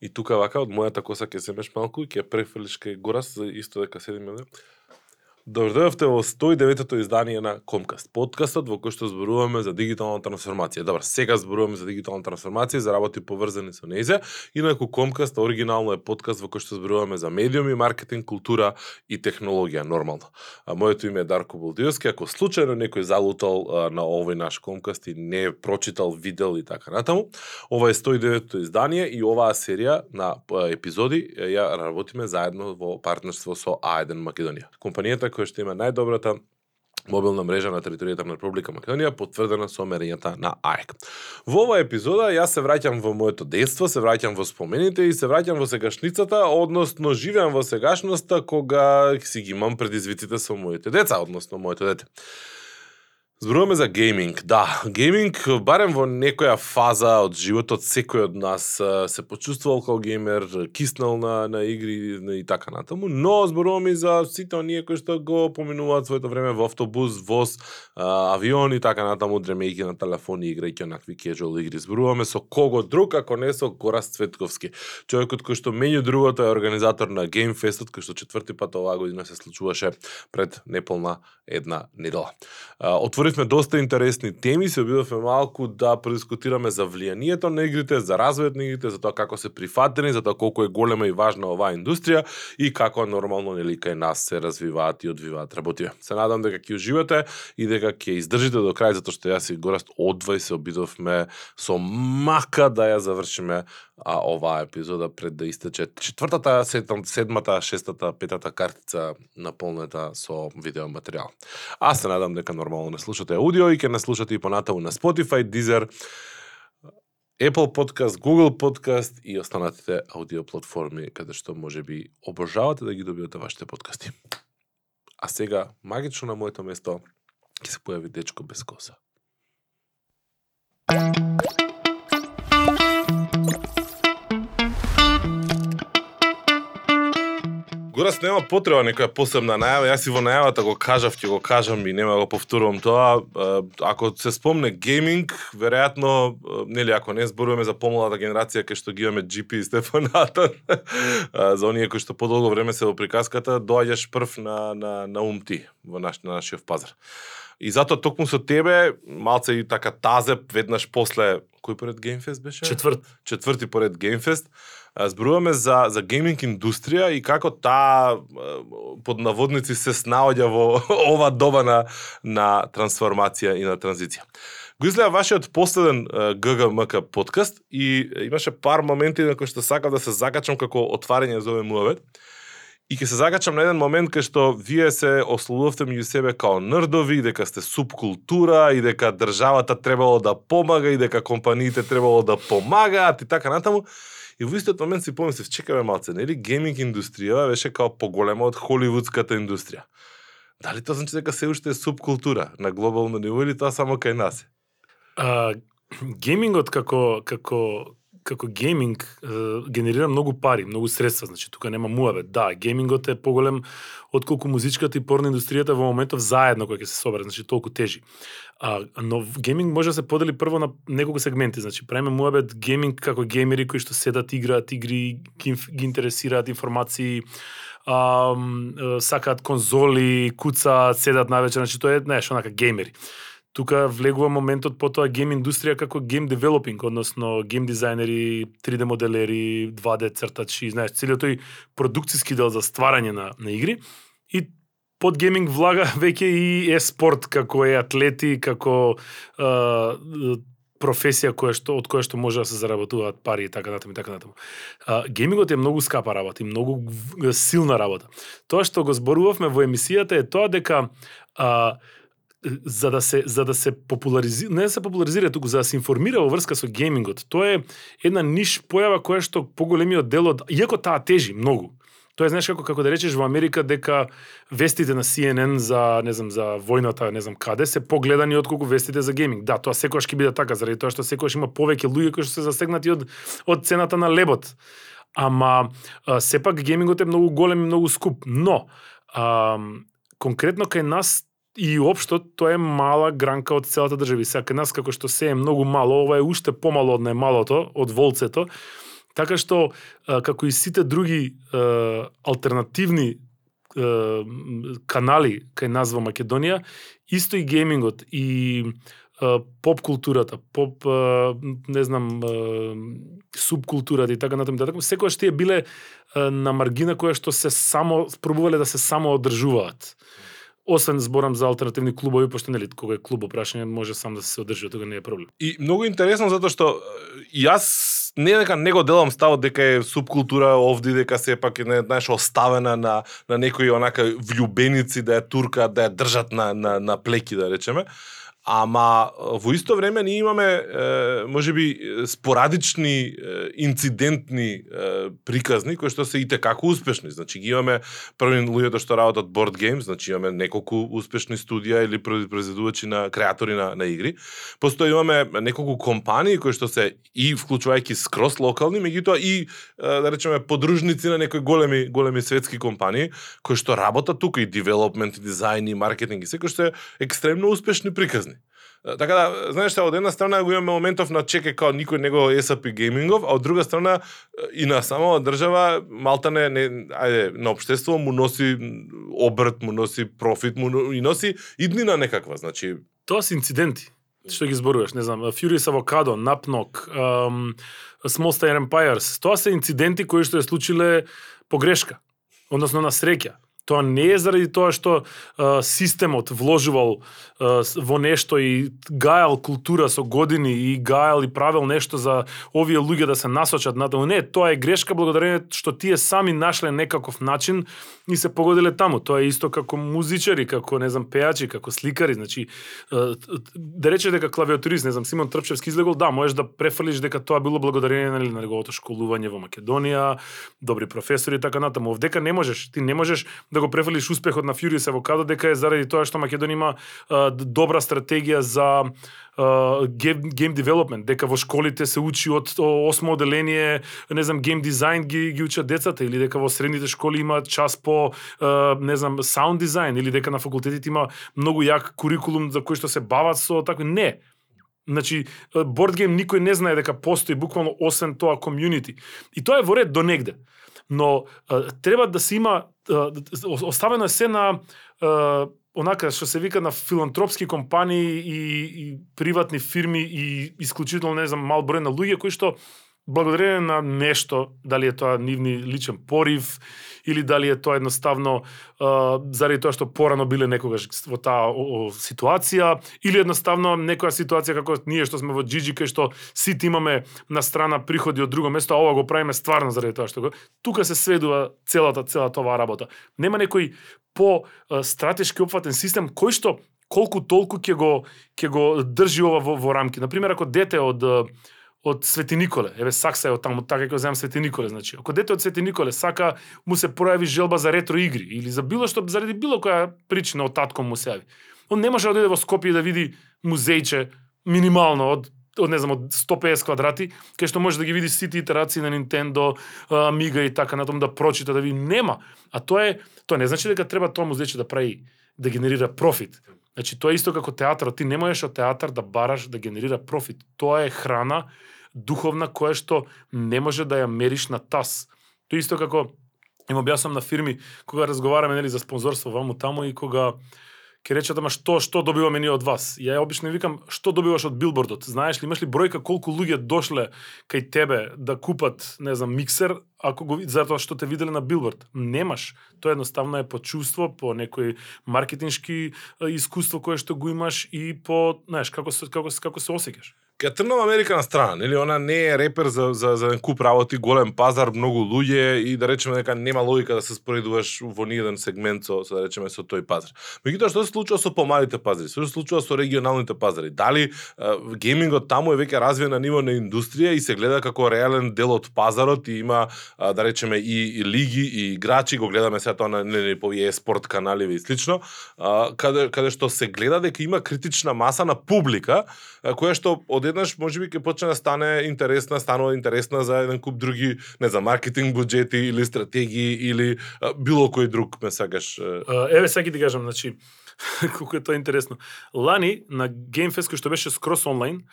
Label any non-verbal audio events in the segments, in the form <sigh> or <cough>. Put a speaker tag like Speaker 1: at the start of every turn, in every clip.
Speaker 1: И тука вака од мојата коса ќе земеш малку и ќе префрлиш кај Горас за исто дека седиме. Добро во 109-тото издание на Комкаст, подкастот во кој што зборуваме за дигитална трансформација. Добро, сега зборуваме за дигитална трансформација, за работи поврзани со незе. Инаку Комкаст оригинално е подкаст во кој што зборуваме за медиуми, маркетинг, култура и технологија, нормално. А, моето име е Дарко Болдиовски. Ако случајно некој залутал а, на овој наш Комкаст и не е прочитал, видел и така натаму, ова е 109-тото издание и оваа серија на епизоди ја работиме заедно во партнерство со А1 Македонија. Компанијата која што има најдобрата мобилна мрежа на територијата на Република Македонија, потврдена со мерењата на АЕК. Во оваа епизода јас се враќам во моето детство, се враќам во спомените и се враќам во сегашницата, односно живеам во сегашноста кога си ги имам предизвиците со моите деца, односно моето дете. Зборуваме за гейминг. Да, гейминг, барем во некоја фаза од животот, секој од нас се почувствувал како геймер, киснал на, на игри и така натаму, но зборуваме и за сите оние кои што го поминуваат своето време во автобус, воз, авион и така натаму, дремејќи на телефони, играјќи онакви кежуал игри. Зборуваме со кого друг, ако не со Горас Цветковски. Човекот кој што меѓу другото е организатор на Game Festот, кој што четврти пат оваа година се случуваше пред неполна една недела. Отвори отворивме доста интересни теми, се обидовме малку да продискутираме за влијанието на игрите, за развојот на игрите, за тоа како се прифатени, за тоа колку е голема и важна оваа индустрија и како нормално нели кај нас се развиваат и одвиваат работи. Се надам дека ќе уживате и дека ќе издржите до крај затоа што јас и Гораст одвај се обидовме со мака да ја завршиме а оваа епизода пред да истече четвртата, седмата, шестата, петата картица наполнета со видеоматеријал. Аз се надам дека нормално не слушате аудио и ќе не слушате и понатаму на Spotify, Deezer, Apple Podcast, Google Podcast и останатите аудио платформи каде што може би обожавате да ги добиете вашите подкасти. А сега, магично на моето место, ќе се појави дечко без коса. Горас нема потреба некоја посебна најава, јас и во најавата го кажав, ќе го кажам и нема го повторувам тоа. Ако се спомне гейминг, веројатно, нели ако не зборуваме за помладата генерација кај што ги имаме GP и Стефаната, за оние кои што подолго време се во приказката, доаѓаш прв на на на ум ти во наш на нашиот пазар. И затоа токму со тебе, малце и така тазеп, веднаш после, кој поред Геймфест беше?
Speaker 2: Четврт.
Speaker 1: Четврти поред Геймфест зборуваме за за гейминг индустрија и како таа под наводници се снаоѓа во <laughs> ова доба на на трансформација и на транзиција. Го изгледа вашиот последен ГГМК подкаст и имаше пар моменти на кои што сакав да се закачам како отварање за овој муавет. И ќе се закачам на еден момент кај што вие се ословувавте меѓу себе као нрдови, дека сте субкултура и дека државата требало да помага и дека компаниите требало да помагаат и така натаму. И во истиот момент си помислив, чекаме малце, нели гейминг индустријава беше као поголема од холивудската индустрија. Дали тоа значи дека се уште е субкултура на глобално ниво или тоа само кај нас?
Speaker 2: А, геймингот како како како гейминг генерира многу пари, многу средства, значи тука нема муавет. Да, геймингот е поголем од колку музичката и порно индустријата во моментов заедно кој ќе се собере, значи толку тежи. А, но гейминг може да се подели прво на неколку сегменти, значи правиме муабет гейминг како геймери кои што седат играат игри, ги, ги интересираат информации, а, сакаат конзоли, куцаат, седат навечер, значи тоа е, знаеш, онака геймери тука влегува моментот потоа гейм индустрија како гейм девелопинг, односно гейм дизајнери, 3D моделери, 2D цртачи, знаеш, целиот тој продукциски дел за стварање на, на игри. И под гейминг влага <laughs> веќе и е спорт како е атлети, како е, професија која што од која што може да се заработуваат пари и така натаму и така натаму. А, геймингот е многу скапа работа и многу силна работа. Тоа што го зборувавме во емисијата е тоа дека а, за да се за да се популаризира, не да се популаризира туку за да се информира во врска со геймингот. Тоа е една ниш појава која што поголемиот дел од иако таа тежи многу. Тоа е знаеш како како да речеш во Америка дека вестите на CNN за не знам за војната, не знам каде се погледани од колку вестите за гейминг. Да, тоа секогаш ќе биде така заради тоа што секогаш има повеќе луѓе кои што се засегнати од од цената на лебот. Ама сепак геймингот е многу голем и многу скуп, но а, конкретно кај нас и општо тоа е мала гранка од целата држава. Сега кај нас како што се е многу мало, ова е уште помало од најмалото, од волцето. Така што, како и сите други е, алтернативни е, канали кај нас во Македонија, исто и геймингот и поп културата, поп не знам субкултурата и така натаму, така секогаш тие биле на маргина која што се само пробувале да се само одржуваат. Освен зборам за алтернативни клубови, пошто нели кога е клуб опрашање може сам да се одржи, тога не е проблем.
Speaker 1: И многу интересно затоа што јас не дека не го делам ставот дека е субкултура овде дека сепак е не знаеш оставена на на некои онака влюбеници да ја турка да ја држат на на на плеки да речеме. Ама э, во исто време ние имаме е, можеби би спорадични е, инцидентни е, приказни кои што се и како успешни. Значи ги имаме први луѓето што работат board games, значи имаме неколку успешни студија или произведувачи на креатори на, на игри. Постои имаме неколку компании кои што се и вклучувајќи скрос локални, меѓутоа и да речеме подружници на некои големи големи светски компании кои што работат тука и девелопмент, и дизајн, и маркетинг и секој што е екстремно успешни приказни. Така да, знаеш што, од една страна го имаме моментов на чеке као никој него SAP геймингов, а од друга страна и на самава држава малта не, не ајде, на општество му носи обрт, му носи профит, му и носи иднина некаква, значи
Speaker 2: Тоа се инциденти што ги зборуваш, не знам, Furious Avocado, Napnog, um, Small Star Empires, тоа се инциденти кои што е случиле погрешка, односно на среќа. Тоа не е заради тоа што а, системот вложувал а, во нешто и гајал култура со години и гајал и правил нешто за овие луѓе да се насочат на тоа. Не, тоа е грешка благодарение што тие сами нашле некаков начин и се погодиле таму. Тоа е исто како музичари, како не знам пеачи, како сликари, значи а, да рече дека клавиатурист, не знам Симон Трпчевски излегол, да, можеш да префрлиш дека тоа било благодарение нали, на неговото школување во Македонија, добри професори и така натаму. Овдека не можеш, ти не можеш да Да го префалиш успехот на Furious Avocado дека е заради тоа што Македонија има а, добра стратегија за гейм, гейм девелопмент, дека во школите се учи од осмо оделение, не знам, гейм дизајн ги, ги учат децата, или дека во средните школи има час по, не знам, саунд дизајн, или дека на факултетите има многу јак курикулум за кој што се бават со такви. Не, Значи, борд гейм никој не знае дека постои буквално освен тоа комјунити. И тоа е во ред до негде. Но треба да се има оставено е се на онака што се вика на филантропски компании и, и приватни фирми и исклучително не знам мал број на луѓе кои што благодарение на нешто, дали е тоа нивни личен порив или дали е тоа едноставно а, заради тоа што порано биле некогаш во таа о, о, ситуација или едноставно некоја ситуација како ние што сме во Джиджи кај што сите имаме на страна приходи од друго место, а ова го правиме стварно заради тоа што го тука се сведува целата целата оваа работа. Нема некој по стратешки опфатен систем кој што колку толку ќе го ќе го држи ова во, во рамки. На пример, ако дете од од Свети Николе, еве Сакса е од таму, така ќе земам Свети Николе, значи. Ако дете од Свети Николе сака му се пројави желба за ретро игри или за било што заради било која причина од татком му се јави. Он не може да дојде во Скопје да види музејче минимално од од не знам од 150 квадрати, кај што може да ги види сите итерации на Nintendo, Amiga и така натаму да прочита да ви нема. А тоа е тоа не значи дека треба тоа музејче да прави да генерира профит. Значи тоа е исто како театар, ти не можеш од театар да бараш да генерира профит. Тоа е храна духовна која што не може да ја мериш на тас. Тоа исто како им објаснам на фирми кога разговараме нели за спонзорство ваму таму и кога ќе речат ама што што добиваме ние од вас. Ја обично викам што добиваш од билбордот. Знаеш ли имаш ли бројка колку луѓе дошле кај тебе да купат, не знам, миксер, ако го затоа што те виделе на билборд. Немаш. Тоа едноставно е по чувство, по некој маркетиншки искуство кое што го имаш и по, знаеш, како се како како се осеќаш.
Speaker 1: Ке трнам Америка на страна, нели она не е репер за за за куп работи, голем пазар, многу луѓе и да речеме дека нема логика да се споредуваш во ниеден сегмент со, со да речеме со тој пазар. Меѓутоа што се случува со помалите пазари? Што се случува со регионалните пазари? Дали э, геймингот таму е веќе развиен на ниво на индустрија и се гледа како реален дел од пазарот и има э, да речеме и, и лиги и играчи, го гледаме сега тоа на нели по спорт канали и слично, э, каде каде што се гледа дека има критична маса на публика која што од одеднаш можеби ќе почне да стане интересна, станува интересна за еден куп други, не за маркетинг буџети или стратегии или а, било кој друг ме сакаш.
Speaker 2: Еве сега ти кажам, значи <laughs> колку е тоа интересно. Лани на gamefest кој што беше скрос онлайн,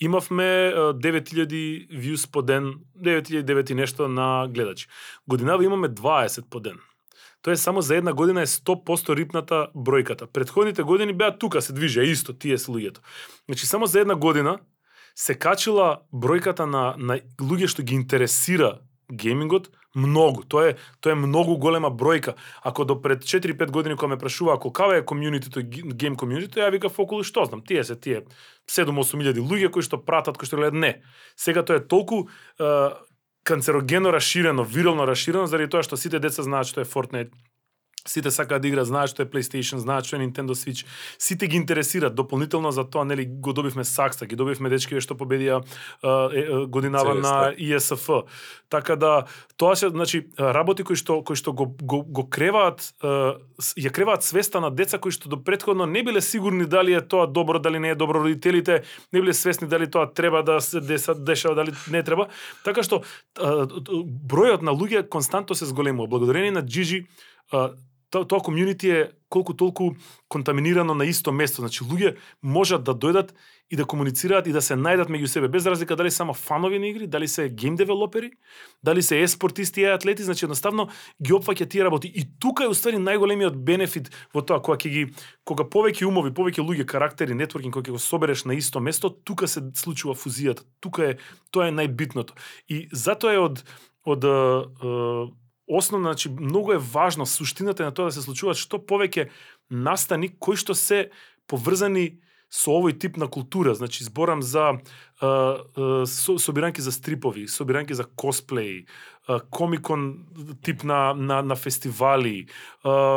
Speaker 2: имавме 9000 views по ден, 9009 и нешто на гледачи. Годинава имаме 20 по ден. Тоа е само за една година е 100% рипната бројката. Предходните години беа тука се движеа исто тие се луѓето. Значи само за една година се качила бројката на на луѓе што ги интересира геймингот многу. Тоа е тоа е многу голема бројка. Ако до пред 4-5 години кога ме прашува ако кава е комјунитито, гейм комјунитито, ја викав околу што знам, тие се тие 7-8 илјади луѓе кои што пратат, кои што гледат, не. Сега тоа е толку е, канцерогено расширено, вирално расширено, заради тоа што сите деца знаат што е Fortnite, Сите сакаат да играат, знаат што е PlayStation, знаат што е Nintendo Switch. Сите ги интересираат. Дополнително за тоа, нели, го добивме Сакса, ги добивме дечкиве што победија е, е, годинава на ISF. Така да тоа се значи работи кои што кои што го го, го креваат е, ја креваат свеста на деца кои што до претходно не биле сигурни дали е тоа добро, дали не е добро, родителите не биле свесни дали тоа треба да се деса, дешава, дали не треба. Така што бројот на луѓе константно се зголемува. Благодарение на Gigi тоа тоа комјунити е колку толку контаминирано на исто место. Значи луѓе можат да дојдат и да комуницираат и да се најдат меѓу себе без разлика дали само фанови на игри, дали се гейм девелопери, дали се еспортисти и атлети, значи едноставно ги опфаќа тие работи. И тука е уствари најголемиот бенефит во тоа кога ќе ги кога повеќе умови, повеќе луѓе, карактери, нетворкинг кога ќе го собереш на исто место, тука се случува фузијата. Тука е тоа е најбитното. И затоа е од од основно, значи, многу е важно суштината на тоа да се случуваат што повеќе настани кои што се поврзани со овој тип на култура, значи зборам за а, а, со, собиранки за стрипови, собиранки за косплеи, комикон тип на, на, на фестивали,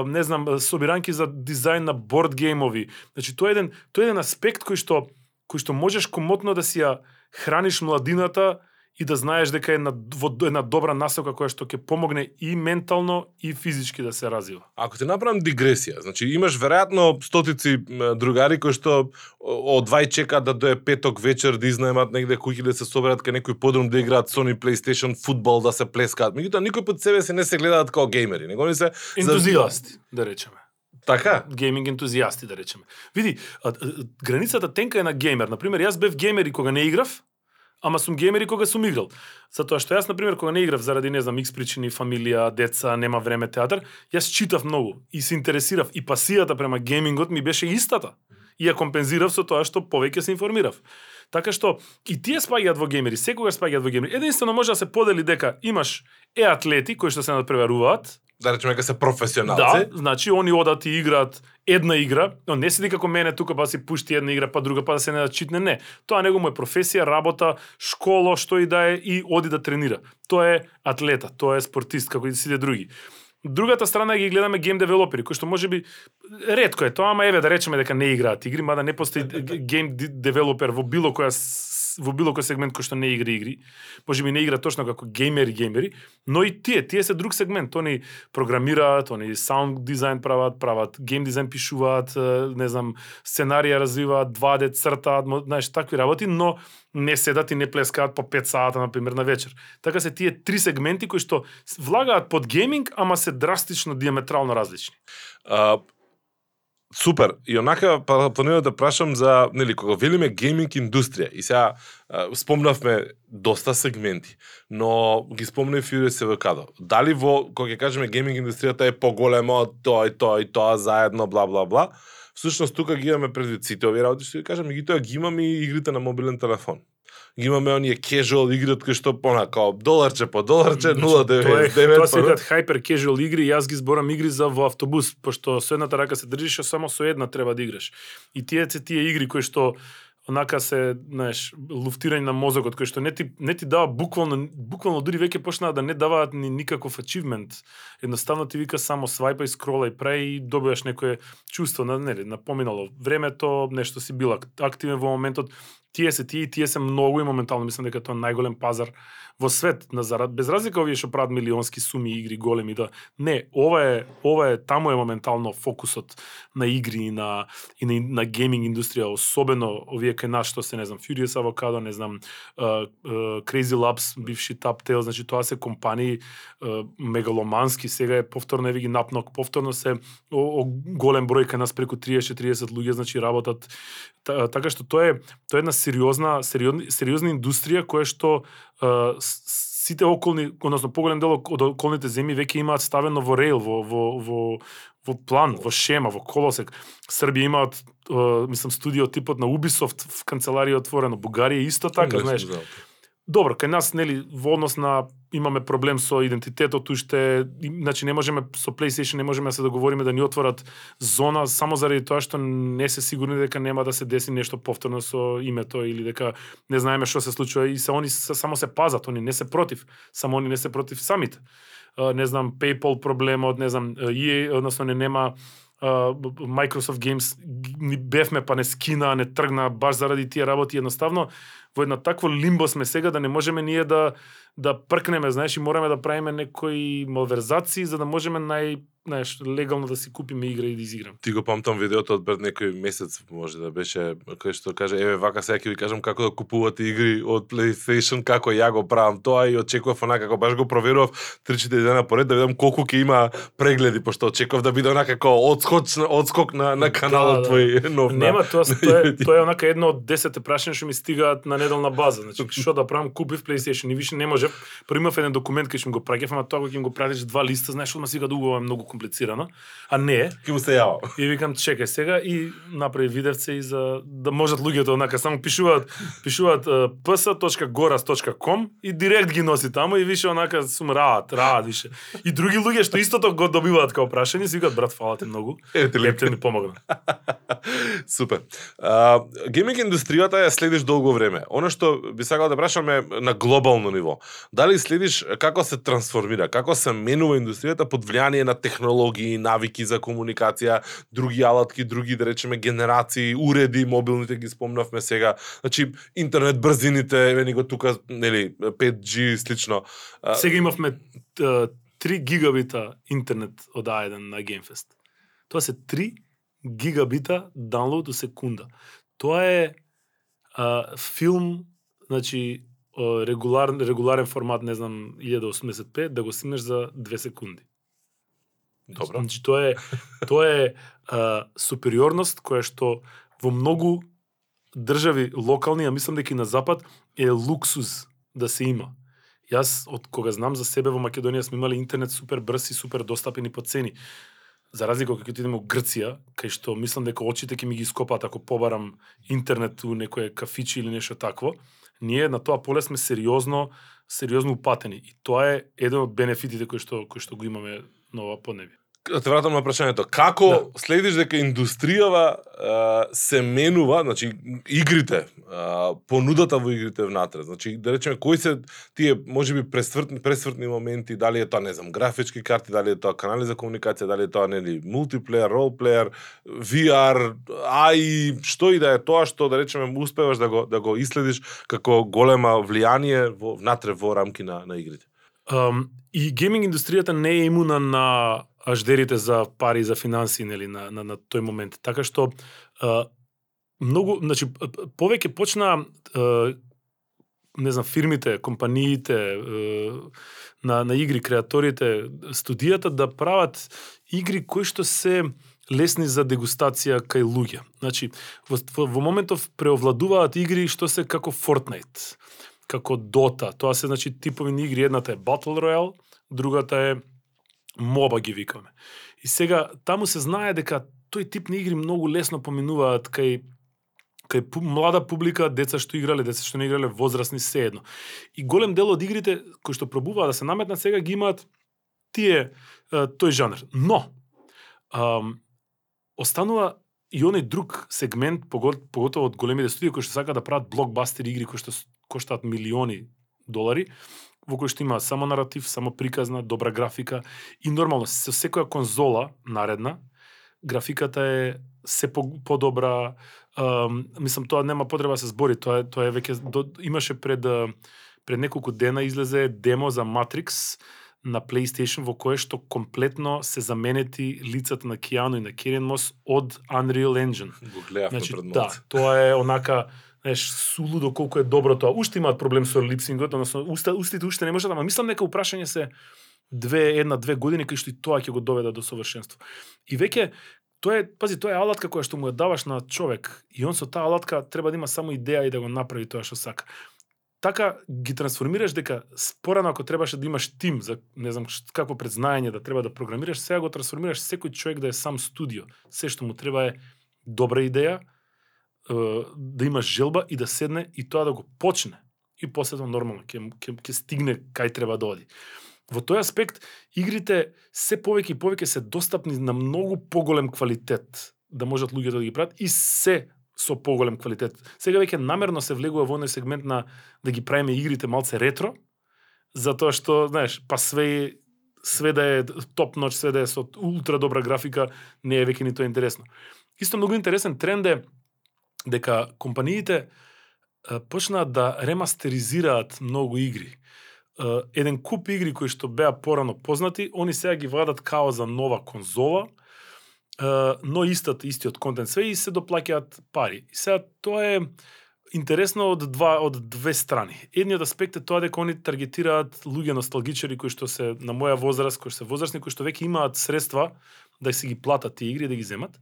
Speaker 2: не знам, собиранки за дизајн на борд геймови. Значи тоа е еден тоа е еден аспект кој што кој што можеш комотно да си ја храниш младината и да знаеш дека е на, во една добра насока која што ќе помогне и ментално и физички да се развива.
Speaker 1: Ако ти направам дигресија, значи имаш веројатно стотици другари кои што од двај чекаат да дое петок вечер да изнаемат негде куќи да се соберат кај некој подрум да играат Sony PlayStation фудбал да се плескаат. Меѓутоа никој под себе се не се гледаат како геймери, него они се
Speaker 2: Ентузијасти, да речеме.
Speaker 1: Така?
Speaker 2: гейминг ентузијасти, да речеме. Види, границата тенка е на геймер. Например, јас бев геймер и кога не играв, ама сум геймер и кога сум играл. Затоа што јас, на пример кога не играв заради, не знам, X причини, фамилија, деца, нема време, театар, јас читав многу и се интересирав и пасијата према геймингот ми беше истата. И ја компензирав со тоа што повеќе се информирав. Така што и тие спаѓаат во геймери, секогаш спаѓаат во геймери. Единствено може да се подели дека имаш е атлети кои што се надпреваруваат,
Speaker 1: Да речеме дека се професионалци.
Speaker 2: Да, значи они одат и играат една игра, но не седи како мене тука па си пушти една игра па друга па да се не да читне, не. Тоа него му е професија, работа, школа, што и да е и оди да тренира. Тоа е атлета, тоа е спортист како и сите други. Другата страна ги гледаме гейм девелопери, кои што може би ретко е тоа, ама еве да речеме дека не играат игри, мада не постои гейм девелопер во било која во било кој сегмент кој што не игра игри. Може би не игра точно како геймери геймери, но и тие, тие се друг сегмент. Они програмираат, они саунд дизајн прават, прават гейм дизајн пишуваат, не знам, сценарија развиваат, 2D цртаат, знаеш, такви работи, но не седат и не плескаат по 5 сата, например, на вечер. Така се тие три сегменти кои што влагаат под гейминг, ама се драстично диаметрално различни.
Speaker 1: А, супер. И онака па- планирам да прашам за, нели, кога велиме гейминг индустрија и сега спомнавме доста сегменти, но ги спомнав и Севекадо. Дали во, кога ќе кажеме гейминг индустријата е поголема од тоа и тоа и тоа заедно, бла, бла, бла, всушност тука ги имаме предвид сите овие работи, што ги кажам, и ги тоа ги имаме и игрите на мобилен телефон. Ги имаме оние casual игри кои што пона као доларче по доларче
Speaker 2: Значи, Тоа
Speaker 1: 0.99
Speaker 2: се викаат hyper casual игри, јас ги зборам игри за во автобус, пошто со едната рака се држиш, а само со една треба да играш. И тие се тие игри кои што онака се, знаеш, луфтирање на мозокот кој што не ти не ти дава буквално буквално дури веќе почнаа да не даваат ни никаков ачивмент. Едноставно ти вика само свајпај, скролај, прај и добиваш некое чувство на нели, на поминало времето, нешто си бил ак- активен во моментот. Тие се тие и тие се многу и моментално. Мислам дека тоа е најголем пазар во свет на зарад без разлика овие што прават милионски суми игри големи да не ова е ова е таму е моментално фокусот на игри и на и на, на гейминг индустрија особено овие кај нас што се не знам Furious Avocado не знам uh, uh, Crazy Labs бивши Taptail значи тоа се компании uh, мегаломански сега е повторно еве ги напнок повторно се о, о голем број кај нас преку 30-40 луѓе значи работат. Та- така што тоа е тоа е една сериозна, сериозна, сериозна индустрија која што сите околни, односно поголем дел од околните земји веќе имаат ставено во рейл, во, во, во, во план, во шема, во колосек. Србија имаат, а, мислам, студио типот на Ubisoft в канцеларија отворено. Бугарија исто така, знаеш. Добро, кај нас нели во однос на имаме проблем со идентитетот уште, значи не можеме со PlayStation не можеме да се договориме да ни отворат зона само заради тоа што не се сигурни дека нема да се деси нешто повторно со името или дека не знаеме што се случува и се они се, само се пазат, они не се против, само они не се против самите. Не знам PayPal проблемот, не знам EA, односно не нема Microsoft Games ни бевме па не скина, не тргна баш заради тие работи едноставно во едно такво лимбо сме сега да не можеме ние да да пркнеме, знаеш, и мораме да правиме некои малверзации за да можеме нај, знаеш, легално да си купиме игра и да изиграме.
Speaker 1: Ти го памтам видеото од пред некој месец, може да беше, кој што каже, еве вака сега ќе ви кажам како да купувате игри од PlayStation, како ја го правам тоа и очекував онака како баш го проверував 3-4 дена поред да видам колку ќе има прегледи, пошто очекував да биде онака како одскок одскок на на каналот
Speaker 2: Да, да.
Speaker 1: твој нов.
Speaker 2: Нема, тоа, <laughs> тоа, е, тоа е онака едно од 10 прашања што ми стигаат на неделна база. Значи, <laughs> што да правам, купив PlayStation и више не може. Прво имав еден документ кој ми го праќав, ама тоа кога ќе го пратиш два листа, знаеш, одма сега дуго е многу комплицирано. А не е.
Speaker 1: Ќе му се јава.
Speaker 2: И викам, чекај сега и направи видевце и за да можат луѓето онака само пишуваат пишуваат uh, ps.goras.com и директ ги носи таму и више онака сум раат, раат више. И други луѓе што истото го добиваат као прашање, си викаат брат, фала ти многу. Лепте ми помогна. <laughs>
Speaker 1: Супер. А, гейминг индустријата ја следиш долго време. Оно што би сакал да прашам е на глобално ниво. Дали следиш како се трансформира, како се менува индустријата под влијание на технологии, навики за комуникација, други алатки, други да речеме генерации, уреди, мобилните ги спомнавме сега. Значи интернет брзините, еве ни го тука, нели, 5G и слично.
Speaker 2: Сега имавме 3 гигабита интернет од А1 на GameFest. Тоа се 3 гигабита download у секунда. Тоа е а, филм, значи а, регулар, регуларен формат, не знам, 1085, да го стигнеш за 2 секунди.
Speaker 1: Добро.
Speaker 2: Значи тоа е тоа е а, супериорност која што во многу држави локални, а мислам дека и на запад е луксуз да се има. Јас од кога знам за себе во Македонија сме имали интернет супер брз и супер достапен и по цени. За разлика кога ќе идеме во Грција, кај што мислам дека очите ќе ми ги скопаат ако побарам интернет у некое кафичи или нешто такво, ние на тоа поле сме сериозно сериозно упатени и тоа е еден од бенефитите кои што кои што го имаме на ова поднебие.
Speaker 1: Да те вратам на прашањето. Како
Speaker 2: Да.
Speaker 1: следиш дека индустријава а, се менува, значи игрите, а, понудата во игрите внатре. Значи да речеме кои се тие можеби пресвртни пресвртни моменти, дали е тоа не знам графички карти, дали е тоа канали за комуникација, дали е тоа нели мултиплеер, ролплеер, VR, AI, што и да е тоа што да речеме успеваш да го да го иследиш како голема влијание во внатре во рамки на на игрите.
Speaker 2: Um, и гейминг индустријата не е имуна на аждерите за пари за финанси нели на на, на тој момент. Така што а, многу, значи повеќе почна а, не знам фирмите, компаниите а, на на игри креаторите, студијата да прават игри кои што се лесни за дегустација кај луѓе. Значи во, во, моментов преовладуваат игри што се како Fortnite како Dota. Тоа се значи типови игри, едната е Battle Royale, другата е моба ги викаме. И сега таму се знае дека тој тип на игри многу лесно поминуваат кај кај пу, млада публика, деца што играле, деца што не играле, возрастни едно. И голем дел од игрите кои што пробуваат да се наметнат сега ги имаат тие тој жанр. Но ам, останува и оној друг сегмент, поготово од големите студии кои што сакаат да прават блокбастер игри кои што коштаат милиони долари, во кој што има само наратив, само приказна, добра графика и нормално со секоја конзола наредна графиката е се по, подобра, um, мислам тоа нема потреба да се збори, тоа е тоа е веќе до, имаше пред пред неколку дена излезе демо за Matrix на PlayStation во кое што комплетно се заменети лицата на Киану и на Кирен Мос од Unreal Engine.
Speaker 1: Го гледавме
Speaker 2: Значи,
Speaker 1: пред
Speaker 2: да, тоа е онака знаеш, сулудо колку е добро тоа. Уште имаат проблем со липсингот, односно уста, устите уште не можат, ама мислам дека упрашање се две, една, две години кај што и тоа ќе го доведа до совршенство. И веќе тоа е, пази, тоа е алатка која што му ја даваш на човек и он со таа алатка треба да има само идеја и да го направи тоа што сака. Така ги трансформираш дека спорано ако требаше да имаш тим за не знам какво предзнаење да треба да програмираш, сега го трансформираш секој човек да е сам студио. Се што му треба е добра идеја, да има желба и да седне и тоа да го почне. И последно нормално ќе ќе ќе стигне кај треба да оди. Во тој аспект игрите се повеќе и повеќе се достапни на многу поголем квалитет да можат луѓето да ги прават и се со поголем квалитет. Сега веќе намерно се влегува во оној сегмент на да ги правиме игрите малце ретро, затоа што, знаеш, па све све да е топ ноч, све да е со ултра добра графика, не е веќе ни тоа интересно. Исто многу интересен тренд е дека компаниите почнаат да ремастеризираат многу игри. Еден куп игри кои што беа порано познати, они сега ги вадат као за нова конзола, но истот, истиот контент све и се доплаќаат пари. И сега тоа е интересно од два од две страни. Едниот аспект е тоа дека они таргетираат луѓе носталгичари кои што се на моја возраст, кои што се возрастни, кои што веќе имаат средства да си ги платат тие игри да ги земат.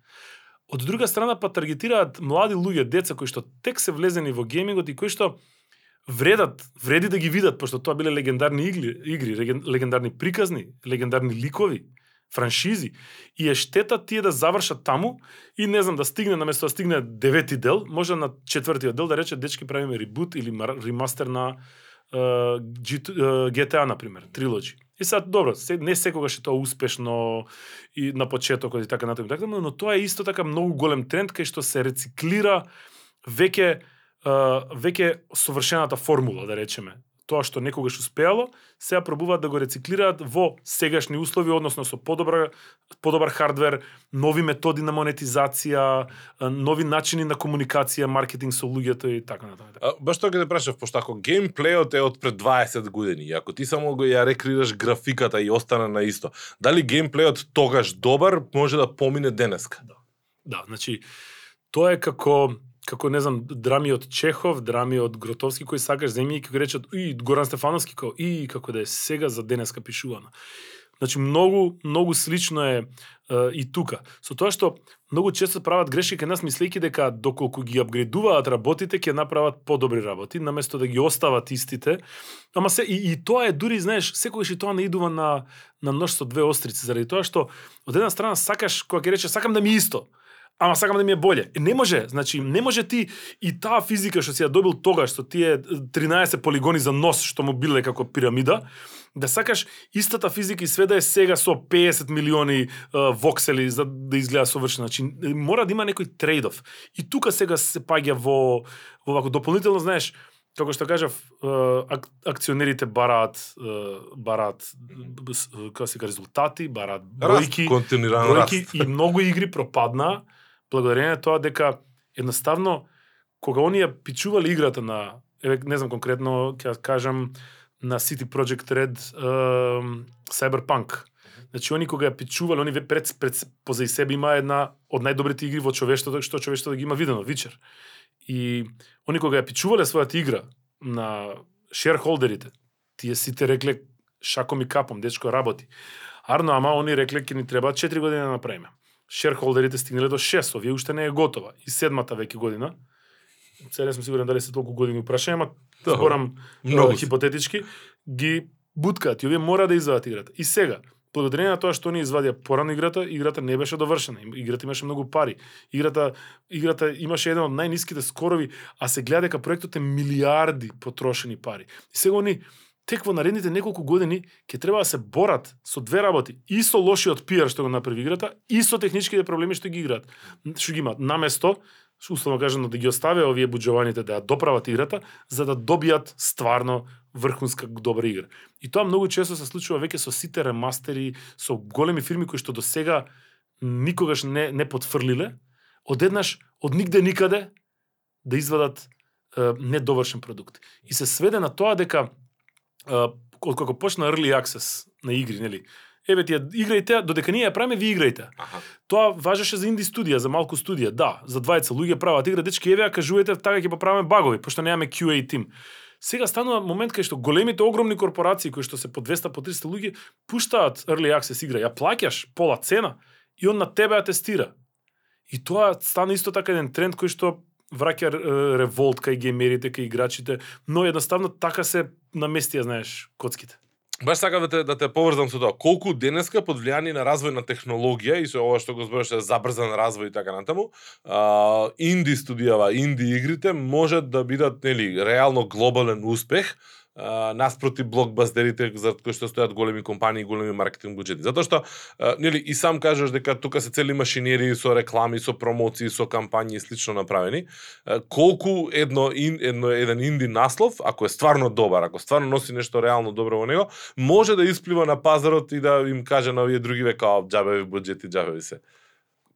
Speaker 2: Од друга страна па таргетираат млади луѓе, деца кои што тек се влезени во геймингот и кои што вредат, вреди да ги видат, пошто тоа биле легендарни игри, игри легендарни приказни, легендарни ликови, франшизи. И е штета тие да завршат таму и не знам да стигне наместо да стигне девети дел, може на четвртиот дел да рече дечки правиме ребут или ремастер на GTA на пример, трилоджи. И сега добро, се, не секогаш е тоа успешно и на почетокот и така натаму, така но тоа е исто така многу голем тренд кај што се рециклира веќе веќе совршената формула, да речеме. Тоа што некогаш успеало, сега пробуваат да го рециклираат во сегашни услови, односно со подобра, подобар хардвер, нови методи на монетизација, нови начини на комуникација, маркетинг со луѓето и така натаму.
Speaker 1: Баш тоа ќе те прашав, пошто ако геймплеот е од пред 20 години, и ако ти само го ја рекреираш графиката и остане на исто, дали геймплеот тогаш добар може да помине денеска?
Speaker 2: Да, значи тоа е како како не знам драми од Чехов, драми од Гротовски кои сакаш земји и ќе речат и Горан Стефановски како и како да е сега за денеска пишувано. Значи многу многу слично е, е и тука. Со тоа што многу често прават грешки кај нас мислејќи дека доколку ги апгрейдуваат работите ќе направат подобри работи наместо да ги остават истите. Ама се и, и тоа е дури знаеш секогаш и тоа не идува на на нож со две острици заради тоа што од една страна сакаш кога ќе рече сакам да ми е исто ама сакам да ми е боле. Е, Не може, значи не може ти и таа физика што си ја добил тогаш со тие 13 полигони за нос што му биле како пирамида, да сакаш истата физика и све да е сега со 50 милиони е, воксели за да изгледа совршено. Значи мора да има некој трейдов. И тука сега се паѓа во во вако дополнително знаеш како што кажав, ак, акционерите бараат бараат како се резултати, бараат бројки,
Speaker 1: Раст,
Speaker 2: бројки
Speaker 1: раст.
Speaker 2: и многу игри пропаднаа благодарение тоа дека едноставно кога оние пичувале играта на еве не знам конкретно ќе кажам на City Project Red э, Cyberpunk. Значи они кога ја пичувале, они пред пред позади себе има една од најдобрите игри во човештвото што човештвото ги има видено, вечер И они кога ја пичувале својата игра на шерхолдерите, тие сите рекле шаком и капом, дечко работи. Арно, ама они рекле ќе ни треба 4 години да направиме. Шерхолдерите стигнале до 6, овие уште не е готова. И седмата веќе година. Сега не сум сигурен дали се толку години упрашање, ама
Speaker 1: Да,
Speaker 2: зборам
Speaker 1: многу се.
Speaker 2: хипотетички, ги буткаат и овие мора да извадат играта. И сега, благодарение на тоа што они извадија порано играта, играта не беше довршена. Играта имаше многу пари. Играта играта имаше еден од најниските скорови, а се гледа дека проектот е милиарди потрошени пари. И сега они тек во наредните неколку години ќе треба да се борат со две работи, и со лошиот пиар што го направи играта, и со техничките проблеми што ги играат. Што ги имаат наместо што условно кажано да ги оставе овие буџованите да ја доправат играта за да добијат стварно врхунска добра игра. И тоа многу често се случува веќе со сите ремастери, со големи фирми кои што до сега никогаш не не потфрлиле, одеднаш од нигде никаде да извадат е, недовршен продукт. И се сведе на тоа дека кога почна early access на игри, нели? Еве ти играјте, додека ние ја правиме, ви играјте.
Speaker 1: Аха.
Speaker 2: Тоа важеше за инди студија, за малку студија, да, за двајца луѓе прават игра, дечки еве ја кажувате, така ќе поправиме багови, пошто немаме QA тим. Сега станува момент кај што големите огромни корпорации кои што се по 200 по 300 луѓе пуштаат early access игра, ја плаќаш пола цена и он на тебе ја тестира. И тоа стана исто така еден тренд кој што враќа револт кај геймерите, кај играчите, но едноставно така се наместија, знаеш, коцките.
Speaker 1: Баш сакам да те, да те поврзам со тоа. Колку денеска под влијание на развој на технологија и со ова што го зборуваше забрзан развој и така натаму, а, инди студијава, инди игрите можат да бидат нели реално глобален успех а, наспроти блокбастерите за кои што стојат големи компании, големи маркетинг буџети. Затоа што а, нели и сам кажеш дека тука се цели машинери со реклами, со промоции, со кампањи и слично направени. А, колку едно ин, едно еден инди наслов, ако е стварно добар, ако стварно носи нешто реално добро во него, може да исплива на пазарот и да им каже на овие други века џабеви буџети, џабеви се.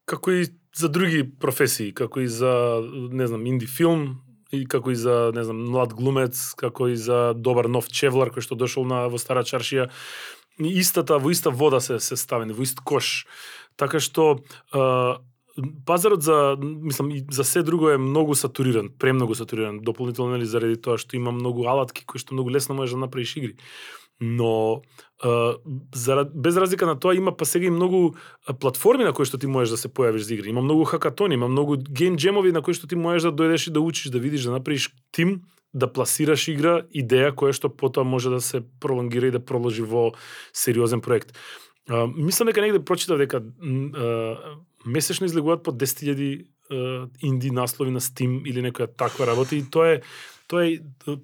Speaker 2: Како и за други професии, како и за, не знам, инди филм, и како и за, не знам, млад глумец, како и за добар нов чевлар кој што дошол на во Стара Чаршија, истата во иста вода се се ставени, во ист кош. Така што а, пазарот за мислам и за се друго е многу сатуриран, премногу сатуриран, дополнително нели заради тоа што има многу алатки кои што многу лесно можеш да направиш игри. Но зарад, без разлика на тоа има па сега и многу платформи на кои што ти можеш да се појавиш за игри. Има многу хакатони, има многу гейм джемови на кои што ти можеш да дојдеш и да учиш, да видиш, да направиш тим, да пласираш игра, идеја која што потоа може да се пролонгира и да проложи во сериозен проект. Мислам дека негде прочитав дека м, месечно излегуваат по 10.000 инди наслови на Steam или некоја таква работа и тоа е тоа е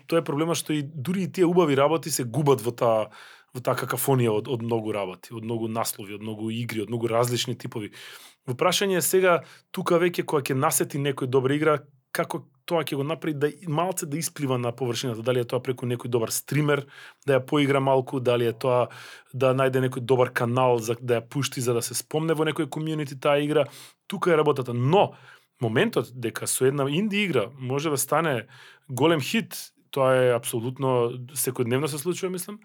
Speaker 2: тоа е проблема што и дури и тие убави работи се губат во таа во таа какафонија од, од многу работи, од многу наслови, од многу игри, од многу различни типови. Во прашање е сега, тука веќе кога ќе насети некој добра игра, како тоа ќе го направи да малце да исплива на површината, дали е тоа преку некој добар стример, да ја поигра малку, дали е тоа да најде некој добар канал за да ја пушти за да се спомне во некој комјунити таа игра. Тука е работата, но моментот дека со една инди игра може да стане голем хит, тоа е апсолутно секојдневно се случува, мислам,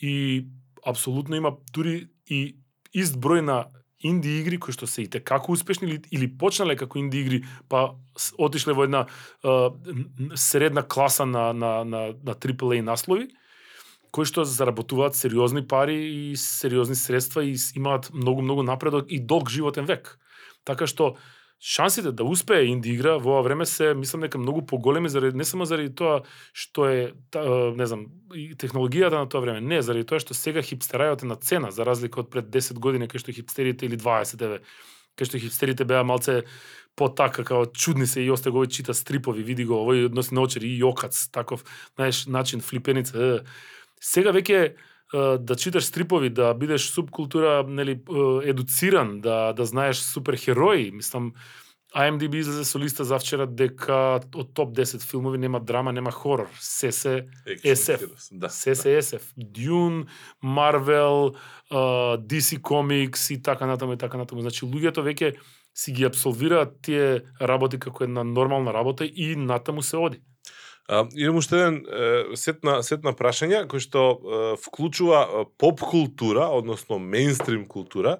Speaker 2: и апсолутно има дури и ист број на инди игри кои што се и како успешни или, или почнале како инди игри, па отишле во една а, средна класа на, на, на, на AAA наслови, кои што заработуваат сериозни пари и сериозни средства и имаат многу многу напредок и долг животен век. Така што шансите да успее инди игра во ова време се мислам дека многу поголеми заради не само заради тоа што е та, не знам технологијата на тоа време, не, заради тоа што сега хипстерајот е на цена за разлика од пред 10 години кај што хипстерите или 20 еве кај што хипстерите беа малце по така како чудни се и осте го овој чита стрипови, види го, овој носи наочери и јокац, таков, знаеш, начин флипеница. е. Сега веќе е, да читаш стрипови, да бидеш субкултура, нели, едуциран, да да знаеш суперхерои, мислам IMDb излезе со листа завчера дека од топ 10 филмови нема драма, нема хорор. Се се SF.
Speaker 1: Да.
Speaker 2: се се SF. Dune, Marvel, uh, DC Comics и така натаму и така натаму. Значи луѓето веќе си ги абсолвираат тие работи како една нормална работа и натаму се оди.
Speaker 1: А, имам уште еден сетна сет на сет на прашања кој што вклучува поп култура, односно мејнстрим култура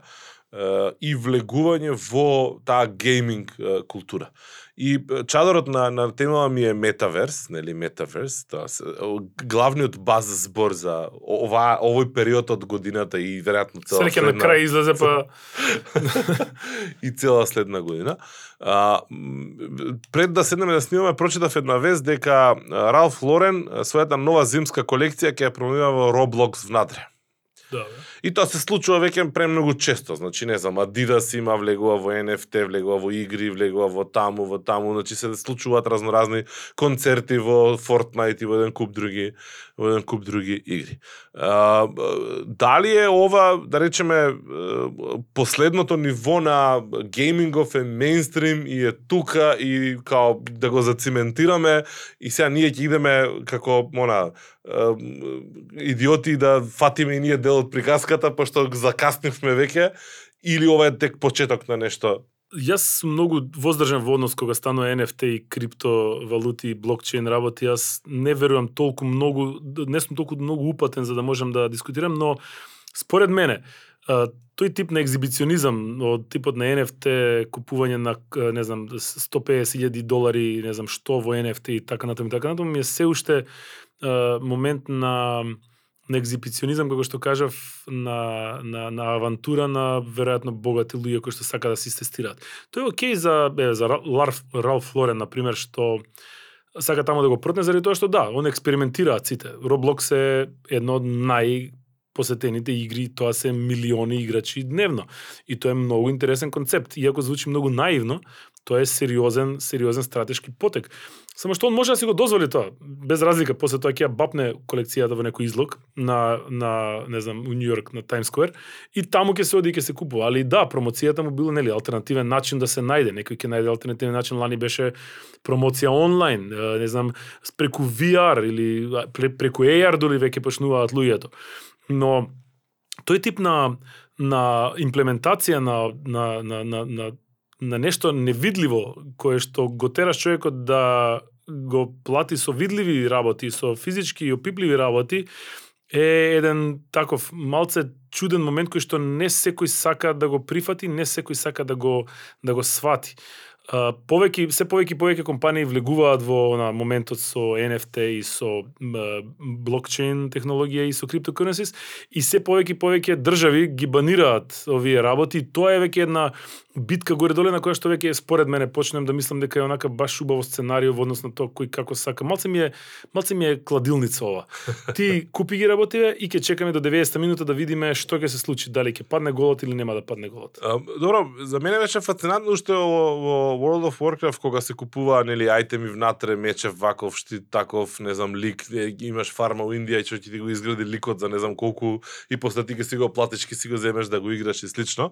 Speaker 1: и влегување во таа гейминг култура. И чадорот на на темава ми е метаверс, нели метаверс, тоа главниот баз збор за ова овој период од годината и веројатно цела
Speaker 2: Среќа на крај излезе па <laughs>
Speaker 1: и цела следна година. А, пред да седнеме да снимаме, прочитав една вест дека Ралф Лорен својата нова зимска колекција ќе ја промива во Roblox внатре.
Speaker 2: да.
Speaker 1: И тоа се случува веќе премногу често. Значи, не знам, Adidas има влегува во NFT, влегува во игри, влегува во таму, во таму, значи се случуваат разноразни концерти во Fortnite и во еден куп други, во еден куп други игри. А, дали е ова, да речеме, последното ниво на геймингов е мейнстрим и е тука и као да го зациментираме и сега ние ќе идеме како мона идиоти да фатиме и ние дел од приказка врската, пошто закаснивме веќе или ова е тек почеток на нешто
Speaker 2: Јас многу воздржан во однос кога станува NFT и криптовалути и блокчейн работи. Јас не верувам толку многу, не сум толку многу упатен за да можам да дискутирам, но според мене, тој тип на екзибиционизам од типот на NFT, купување на, не знам, 150.000 долари, не знам што во NFT и така натаму и така натаму, ми е се уште момент на на екзибиционизам, како што кажав, на, на, на авантура на веројатно богати луѓе кои што сака да се тестираат. Тоа е окей за, е, за Ралф, Ралф Лорен, например, што сака таму да го протне заради тоа што да, он експериментираат сите. Roblox е едно од нај посетените игри, тоа се милиони играчи дневно. И тоа е многу интересен концепт. Иако звучи многу наивно, тоа е сериозен, сериозен стратешки потек. Само што он може да си го дозволи тоа, без разлика, после тоа ќе ја бапне колекцијата во некој излог на, на не знам, у Нью Йорк, на Таймс Сквер, и таму ќе се оди и ќе се купува. Али да, промоцијата му било, нели, алтернативен начин да се најде. Некој ќе најде алтернативен начин, лани беше промоција онлайн, не знам, преку VR или преку AR доли веќе почнуваат луѓето. Но тој тип на на имплементација на на на на, на на нешто невидливо кое што го тераш човекот да го плати со видливи работи, со физички и опипливи работи, е еден таков малце чуден момент кој што не секој сака да го прифати, не секој сака да го да го свати повеќе се повеќе повеќе компании влегуваат во на моментот со NFT и со блокчейн технологија и со криптокуренсис и се повеќе повеќе држави ги банираат овие работи тоа е веќе една битка горе доле на која што веќе според мене почнем да мислам дека е онака баш убаво сценарио во однос на тоа кој како сака. Малце ми е малце ми е кладилница ова. Ти купи ги работите и ќе чекаме до 90 минута да видиме што ќе се случи, дали ќе падне голот или нема да падне голот.
Speaker 1: А, добро, за мене беше фасцинантно уште во, во World of Warcraft кога се купува нели ајтеми внатре, мечев, ваков, штит, таков, не знам, лик, имаш фарма во Индија и што ти го изгради ликот за не знам колку и после ти ќе си го платиш, ќе си го земеш да го играш и слично.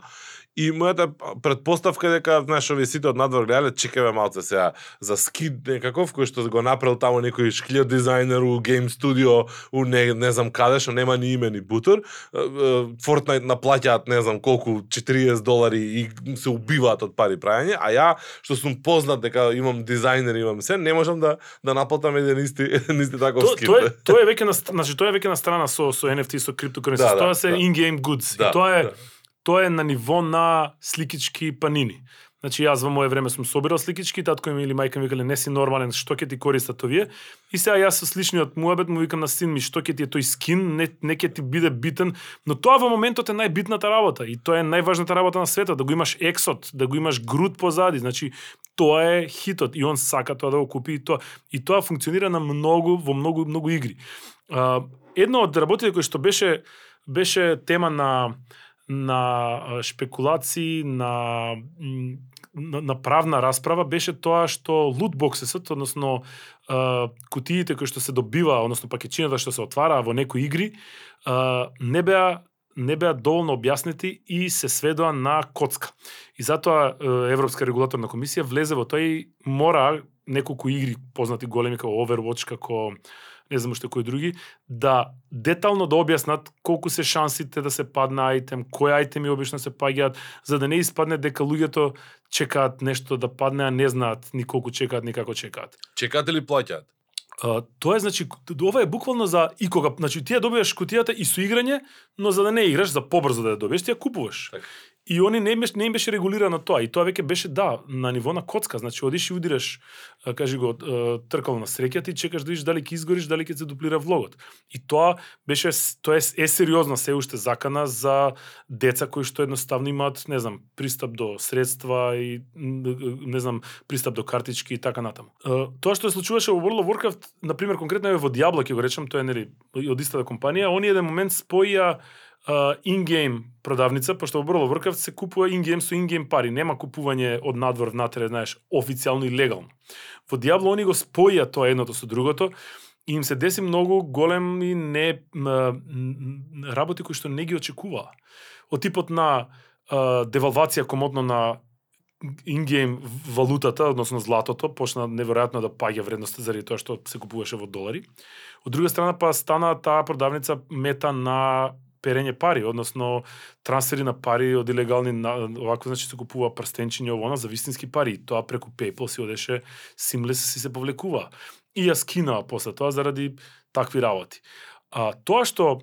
Speaker 1: И мојата предпоставка дека знаеш овие сите од надвор гледале чекаме малце сега за скид некаков кој што го направил таму некој шклио дизајнер у гейм студио у не, не знам каде што нема ни име ни бутер. Fortnite наплаќаат не знам колку 40 долари и се убиваат од пари прајање, а ја што сум познат дека имам дизајнер, имам се, не можам да да наплатам еден исти <laughs> еден исти таков
Speaker 2: то,
Speaker 1: скин.
Speaker 2: Тоа е <laughs> тоа е веќе на значи тоа е веќе на страна со со NFT со криптокуренси. Да, да, тоа се да. in-game goods. Да, и тоа е да. тоа е на ниво на сликички панини. Значи јас во мое време сум собирал сликички, татко ми или мајка ми викале не си нормален, што ќе ти користат овие? И сега јас со сличниот муабет му викам на син ми што ќе ти е тој скин, не не ќе ти биде битен, но тоа во моментот е најбитната работа и тоа е најважната работа на светот, да го имаш ексот, да го имаш груд позади, значи тоа е хитот и он сака тоа да го купи и тоа и тоа функционира на многу во многу многу игри. А, едно од работите кои што беше беше тема на на шпекулации, на, на, на правна расправа беше тоа што лутбоксесот, односно кутиите кои што се добива, односно пакетчината што се отвара во некои игри, не беа не беа доволно објаснети и се сведоа на коцка. И затоа Европска регулаторна комисија влезе во тоа и мора неколку игри познати големи како Overwatch, како не знам уште кои други, да детално да објаснат колку се шансите да се падне ајтем, кои ајтеми обично се паѓаат, за да не испадне дека луѓето чекаат нешто да падне, а не знаат ни колку чекаат, ни како чекаат.
Speaker 1: Чекаат или плаќаат?
Speaker 2: Uh, тоа е значи ова е буквално за и кога значи ти ја добиваш кутијата и со играње, но за да не играш за побрзо да ја добиеш, ти ја купуваш. Так. И они не беше, не им беше регулирано тоа. И тоа веќе беше, да, на ниво на коцка. Значи, одиш и удираш, кажи го, тркал на среќа, ти чекаш да видиш дали ќе изгориш, дали ќе се дуплира влогот. И тоа беше, тоа е, е сериозна се уште закана за деца кои што едноставно имаат, не знам, пристап до средства и, не знам, пристап до картички и така натаму. Тоа што се случуваше во World of Warcraft, например, конкретно е во Diablo, ќе го речам, тоа е, нели, од истата компанија, они еден момент споија ингейм продавница, пошто во World of Warcraft се купува ингейм со ингейм пари, нема купување од надвор внатре, знаеш, официјално и легално. Во Diablo они го споја тоа едното со другото и им се деси многу голем и не работи кои што не ги очекува. Од типот на а, девалвација комотно на ингейм валутата, односно златото, почна неверојатно да паѓа вредноста заради тоа што се купуваше во долари. Од друга страна па стана таа продавница мета на перење пари, односно трансфери на пари од илегални овако значи се купува прстенчиња ово за вистински пари. Тоа преку PayPal си одеше симлес си се повлекува. И ја скинаа после тоа заради такви работи. А тоа што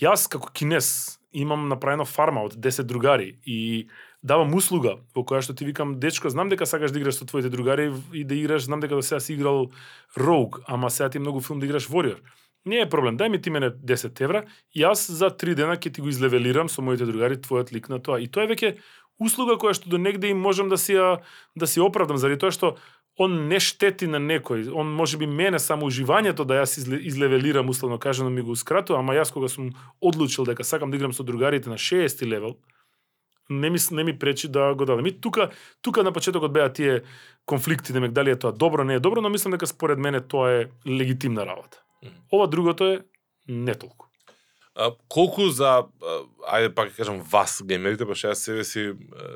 Speaker 2: јас како кинес имам направено фарма од 10 другари и давам услуга во која што ти викам дечко знам дека сакаш да играш со твоите другари и да играш знам дека до сега си играл Rogue, ама сега ти многу филм да играш Warrior Не е проблем, дај ми ти мене 10 евра, јас за 3 дена ќе ти го излевелирам со моите другари твојот лик на тоа. И тоа е веќе услуга која што до негде им можам да си ја да си оправдам заради тоа што он не штети на некој. Он може би мене само уживањето да јас излевелирам условно кажано ми го ускратува, ама јас кога сум одлучил дека сакам да играм со другарите на 60 левел, не ми не ми пречи да го дадам. И тука тука на почетокот беа тие конфликти, демек дали е тоа добро, не е добро, но мислам дека според мене тоа е легитимна работа. Ова другото е не толку.
Speaker 1: А, колку за, ајде пак ќе кажам, вас геймерите, пошто јас себе си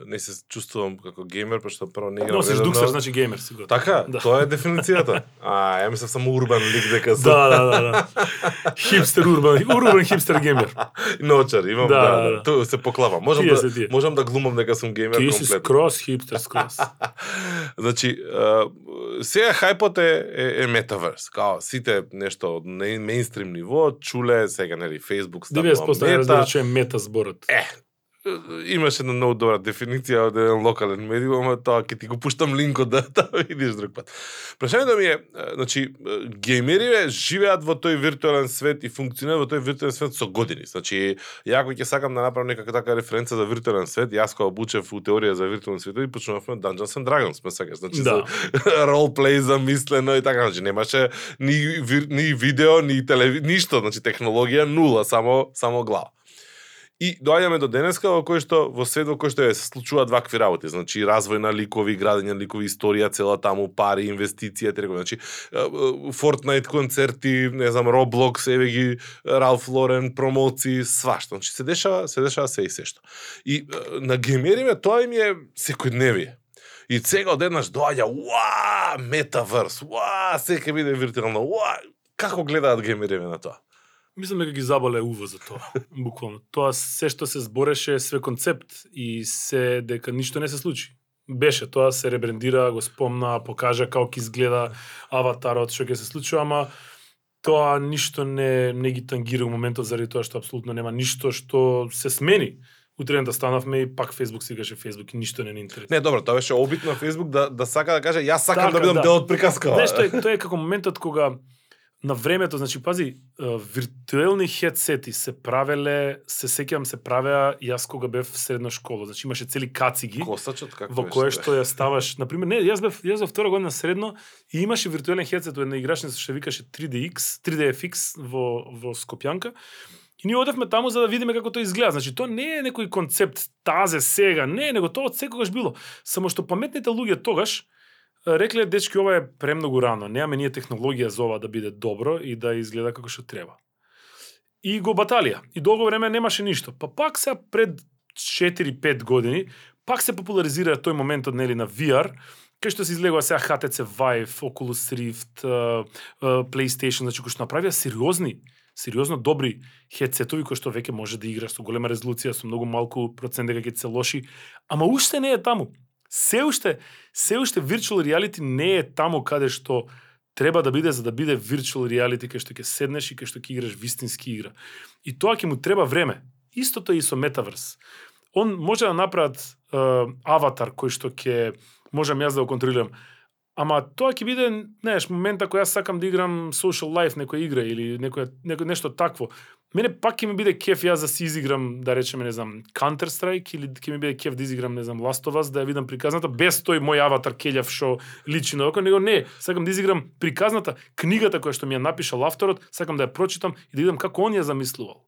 Speaker 1: не се чувствувам како геймер, пошто прво не играм
Speaker 2: Носиш дуксер, значи геймер си го.
Speaker 1: Така,
Speaker 2: Да.
Speaker 1: тоа е дефиницијата. А, ја мислев само урбан лик дека сум
Speaker 2: Да, да, да, да. Хипстер урбан, урбан хипстер геймер. <laughs>
Speaker 1: ноќар, имам
Speaker 2: Да,
Speaker 1: да,
Speaker 2: да,
Speaker 1: да,
Speaker 2: да.
Speaker 1: се поклапам. Можам
Speaker 2: Тие
Speaker 1: да можам да глумам дека сум геймер
Speaker 2: Ти си скрос хипстер, скрос. <laughs>
Speaker 1: Значи, сега хајпот е, е, е метаверс. Као, сите нешто од меинстрим ниво, чуле, сега, нели, Facebook станува
Speaker 2: 90% не разбира че е мета зборот.
Speaker 1: Е, имаше една многу добра дефиниција од еден локален медиум, ама тоа ќе ти го пуштам линкот да, <laughs> да видиш друг пат. Прашањето ми е, значи, геймериве живеат во тој виртуелен свет и функционираат во тој виртуелен свет со години. Значи, ја ако ќе сакам да направам некака така референца за виртуелен свет, јас кога обучев у теорија за виртуелни светови, почнувавме од Dungeons and Dragons, ме сакаш. Значи,
Speaker 2: Да.
Speaker 1: за <laughs> ролплей замислено и така, значи немаше ни, ни видео, ни телеви, ништо, значи технологија нула, само само глава. И доаѓаме до денеска во кој што во свет во кој што е, се случуваат вакви работи, значи развој на ликови, градење на ликови, историја цела таму, пари, инвестиција, терго, значи Fortnite концерти, не знам, Roblox, еве ги Ralph Lauren промоции, свашто. Значи се дешава, се дешава се и се што. И на геймериме тоа им е секојдневие. И сега одеднаш доаѓа, уа, метаверс, уа, секој биде виртуелно, уа, како гледаат геймериме на тоа?
Speaker 2: Мислам дека ги заболе уво за тоа, <laughs> буквално. Тоа се што се збореше све концепт и се дека ништо не се случи. Беше тоа, се ребрендира, го спомна, покажа како ќе изгледа аватарот, што ќе се случи, ама тоа ништо не, не ги тангира у моментот заради тоа што апсолутно нема ништо што се смени. Утре да станавме и пак Facebook си каже Facebook и ништо не ни интересува.
Speaker 1: Не, добро, тоа беше обид на Facebook да да сака да каже јас сакам
Speaker 2: Така,
Speaker 1: да бидам
Speaker 2: да.
Speaker 1: дел од приказкава.
Speaker 2: Знаеш, тоа е, тоа е како моментот кога на времето, значи пази, виртуелни хедсети се правеле, се сеќавам се правеа јас кога бев в средна школа, значи имаше цели кациги
Speaker 1: Косачот како
Speaker 2: во кое што ја ставаш, на пример, не, јас бев јас во втора година средно и имаше виртуелен хедсет од една играчница што викаше 3DX, 3DFX во во Скопјанка. И ние одевме таму за да видиме како тоа изгледа. Значи тоа не е некој концепт тазе сега, не, него тоа од секогаш било. Само што паметните луѓе тогаш рекле дечки ова е премногу рано, немаме ние технологија за ова да биде добро и да изгледа како што треба. И го баталија. И долго време немаше ништо. Па пак се пред 4-5 години пак се популаризира тој моментот нели на VR, кај што се излегува сега HTC Vive, Oculus Rift, uh, uh, PlayStation, значи кои што направија сериозни, сериозно добри хедсетови кои што веќе може да играш со голема резолуција, со многу малку процент дека ќе се лоши, ама уште не е таму. Се уште, се уште virtual reality не е таму каде што треба да биде за да биде virtual reality кај што ќе седнеш и кај што ќе играш вистински игра. И тоа ќе му треба време. Истото е и со метаверс. Он може да направат е, аватар кој што ќе можам јас да го контролирам. Ама тоа ќе биде, знаеш, момента кој јас сакам да играм social life некоја игра или некоја, некој нешто такво. Мене пак ќе ми биде кеф јас да си изиграм, да речеме, не знам, Counter Strike или ќе ми биде кеф да изиграм, не знам, Last of Us, да ја видам приказната без тој мој аватар келјав што личи на око, него не, сакам да изиграм приказната, книгата која што ми ја напишал авторот, сакам да ја прочитам и да видам како он ја замислувал.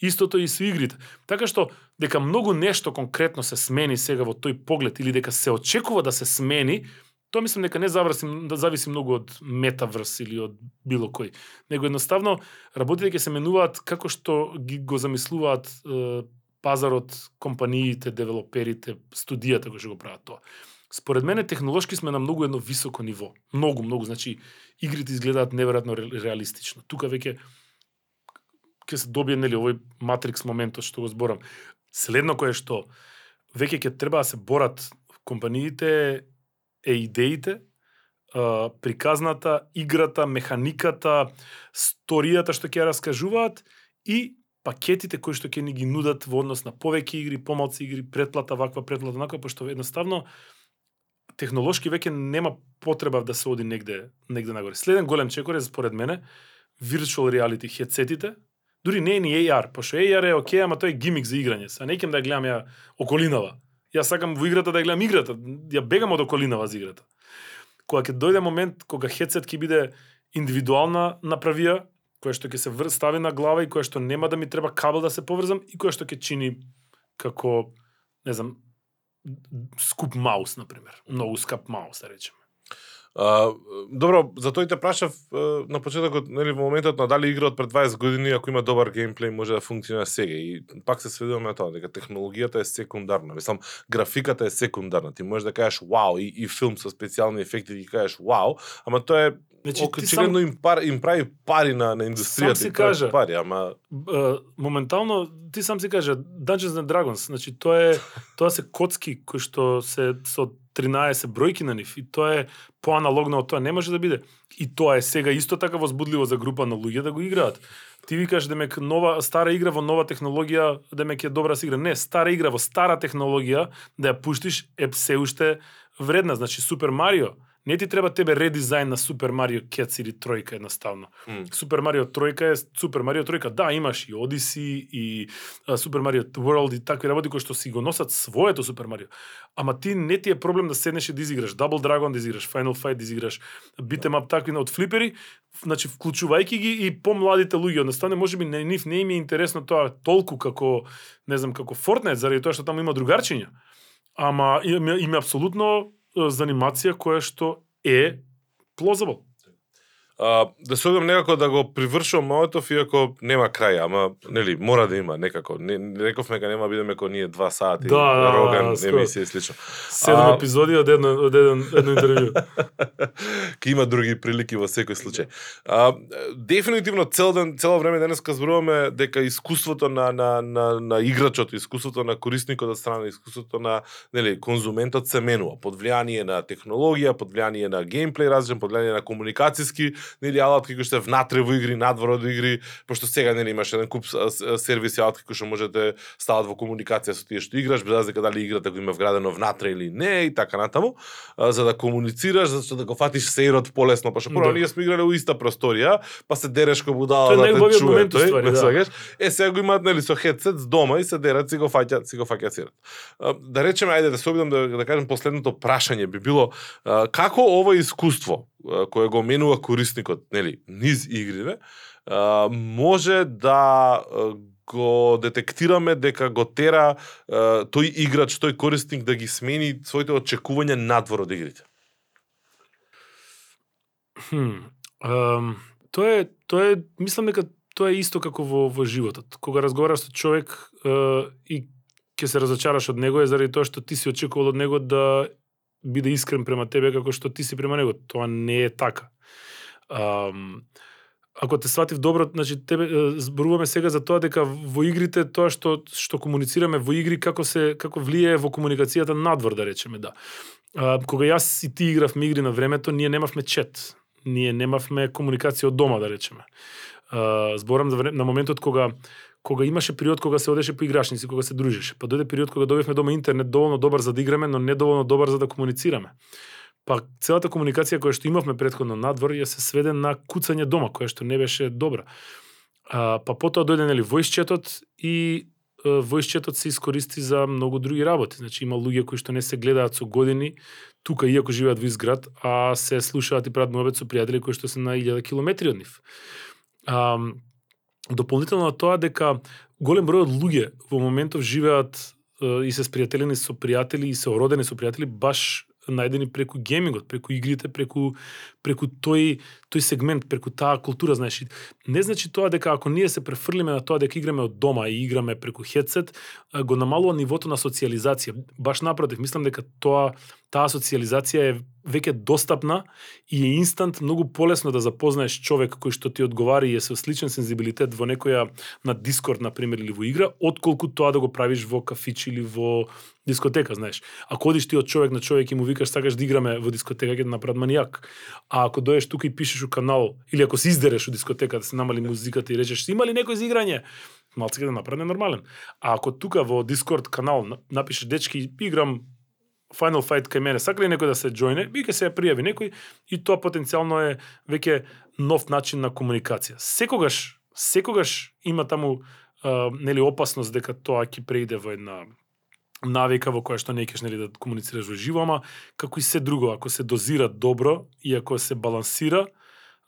Speaker 2: Истото и со игрите. Така што дека многу нешто конкретно се смени сега во тој поглед или дека се очекува да се смени, тоа мислам дека не зависи, да зависи многу од метаврс или од било кој. Него едноставно работите ќе се менуваат како што ги го замислуваат е, пазарот, компаниите, девелоперите, студијата кои што го прават тоа. Според мене технолошки сме на многу едно високо ниво. Многу, многу, значи игрите изгледаат неверојатно реалистично. Тука веќе ќе се добие нели овој матрикс моментот што го зборам. Следно кое што веќе ќе треба да се борат компаниите е идеите, а, приказната, играта, механиката, сторијата што ќе ја раскажуваат и пакетите кои што ќе ни ги нудат во однос на повеќе игри, помалци игри, претплата ваква, претплата онаква, пошто едноставно технолошки веќе нема потреба да се оди негде негде нагоре. Следен голем чекор е според мене virtual reality хедсетите, дури не е ни AR, пошто AR е окей, ама тој е гимик за играње. Са не да ја гледам ја околинава. Јас сакам во играта да ја гледам играта, ја бегам од околинава за играта. Кога ќе дојде момент кога хедсет ќе биде индивидуална направија, која што ќе се вр... стави на глава и која што нема да ми треба кабел да се поврзам и која што ќе чини како, не знам, скуп маус, например. Многу скап маус, да речеме.
Speaker 1: А, добро, за тој те прашав на почетокот, нели во моментот на дали игра од пред 20 години ако има добар геймплей може да функционира сега и пак се сведуваме на тоа дека технологијата е секундарна. Мислам, графиката е секундарна. Ти можеш да кажеш вау и, и филм со специјални ефекти и кажеш вау, ама тоа е
Speaker 2: Значи, ти
Speaker 1: очигледно им, пар, им прави пари на, на индустријата.
Speaker 2: си
Speaker 1: и прави
Speaker 2: кажа.
Speaker 1: Пари, ама
Speaker 2: Б- моментално ти сам си кажа Dungeons and Dragons, значи тоа е <laughs> тоа се коцки кои што се со 13 бројки на нив и тоа е поаналогно од тоа не може да биде. И тоа е сега исто така возбудливо за група на луѓе да го играат. Ти викаш демек нова стара игра во нова технологија, демек е добра игра. Не, стара игра во стара технологија да ја пуштиш е се уште вредна, значи Супер Марио. Не ти треба тебе редизајн на Супер Марио Cats или Тројка едноставно. Супер Марио Тројка е Супер Марио Тројка. Да, имаш и Одиси и Супер Марио World и такви работи кои што си го носат своето Супер Марио. Ама ти не ти е проблем да седнеш и да изиграш Double Dragon, да изиграш Final Fight, да изиграш Beat 'em up такви од флипери, значи вклучувајќи ги и помладите луѓе, одностане можеби не нив не им е интересно тоа толку како не знам како Fortnite заради тоа што таму има другарчиња. Ама има, има апсолутно Э, за анимација која што е plausible
Speaker 1: а, да се одам некако да го привршувам моето, иако нема крај, ама нели мора да има некако. Не, рековме дека нема бидеме како ние два сати
Speaker 2: Да, да, да,
Speaker 1: Роган
Speaker 2: скоро.
Speaker 1: емисија и слично.
Speaker 2: Седум
Speaker 1: А-
Speaker 2: епизоди од едно од еден едно интервју. <laughs>
Speaker 1: Ке има други прилики во секој случај. А, дефинитивно цел ден, цело време денес зборуваме дека искуството на, на, на, на играчот, искуството на корисникот од страна, искуството на нели, конзументот се менува под влијание на технологија, под влијание на геймплей различен, под влијание на комуникацијски нели алатки кои што е внатре во игри, надвор од игри, пошто сега нели имаш еден куп сервиси алатки кои што можете стават во комуникација со тие што играш, без разлика дали играта го има вградено внатре или не и така натаму, за да комуницираш, за да го фатиш сеирот полесно, пошто прво
Speaker 2: Да.
Speaker 1: ние сме играле у иста просторија, па се дереш ко будала да те чуе тој,
Speaker 2: уствари,
Speaker 1: ме <laughs>
Speaker 2: да.
Speaker 1: сваќаш? Е сега го имаат нели со хедсет дома и се дерат си го фаќаат, си го фаќаат сеирот. Да речеме ајде да се обидам да да кажем последното прашање би било како ова искуство кој кое го менува корисникот, нели, низ игрите, може да го детектираме дека го тера тој играч, тој корисник да ги смени своите очекувања надвор од игрите.
Speaker 2: Хм. Um, тоа е тоа е мислам дека тоа е исто како во во животот. Кога разговараш со човек е, и ќе се разочараш од него е заради тоа што ти си очекувал од него да биде искрен према тебе како што ти си према него. Тоа не е така. Um, ако те сватив добро, значи тебе зборуваме сега за тоа дека во игрите тоа што што комуницираме во игри како се како влијае во комуникацијата надвор да речеме да. А, кога јас и ти игравме игри на времето, ние немавме чет. Ние немавме комуникација од дома да речеме. А, зборам за време, на моментот кога кога имаше период кога се одеше по играшници, кога се дружеше. Па дојде период кога добивме дома интернет доволно добар за да играме, но не доволно добар за да комуницираме. Па целата комуникација која што имавме предходно надвор ја се сведе на куцање дома, која што не беше добра. А, па потоа дојде нели војсчетот и војсчетот се искористи за многу други работи. Значи има луѓе кои што не се гледаат со години тука иако живеат во изград, а се слушаат и прават муабет со пријатели кои што се на 1000 километри од нив. А, дополнително на тоа дека голем број од луѓе во моментов живеат и се спријателени со пријатели и се ородени со пријатели баш најдени преку геймингот, преку игрите, преку преку тој тој сегмент, преку таа култура, знаеш. Не значи тоа дека ако ние се префрлиме на тоа дека играме од дома и играме преку хедсет, го намалува нивото на социјализација. Баш напротив, мислам дека тоа таа социализација е веќе достапна и е инстант многу полесно да запознаеш човек кој што ти одговара и е со сличен сензибилитет во некоја на Дискорд на пример или во игра, отколку тоа да го правиш во кафич или во дискотека, знаеш. Ако одиш ти од човек на човек и му викаш сакаш да играме во дискотека ќе те направат манијак. А ако доеш тука и пишеш у канал или ако се издереш у дискотека да се намали музиката и речеш има ли некој за играње? Малце ќе да направи нормален. А ако тука во Дискорд канал напишеш дечки играм Final Fight кај мене, сака ли некој да се джојне, би ќе се ја пријави некој и тоа потенцијално е веќе нов начин на комуникација. Секогаш, секогаш има таму а, нели опасност дека тоа ќе преиде во една навика во која што не кеш нели да комуницираш во живо, ама како и се друго, ако се дозира добро и ако се балансира,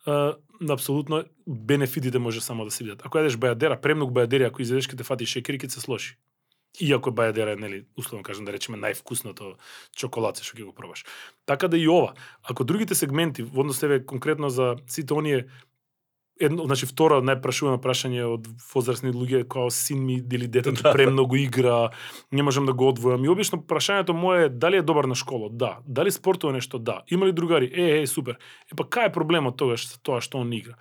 Speaker 2: а, апсолутно бенефитите може само да се видат. Ако јадеш бајадера, премногу бајадери, ако изедеш ке те фати шекери, ќе се слоши. Иако бајадера е, нели, условно кажам да речеме највкусното чоколадце што ќе го пробаш. Така да и ова. Ако другите сегменти, во однос еве конкретно за сите оние едно, значи втора најпрашувано прашање од возрастни луѓе како син ми или детето
Speaker 1: Да.
Speaker 2: премногу игра, не можам да го одвојам. И обично прашањето мое е дали е добар на школа? Да. Дали спортува нешто? Да. Има ли другари? Е, е, супер. Е па кај е проблемот тогаш со тоа што он игра?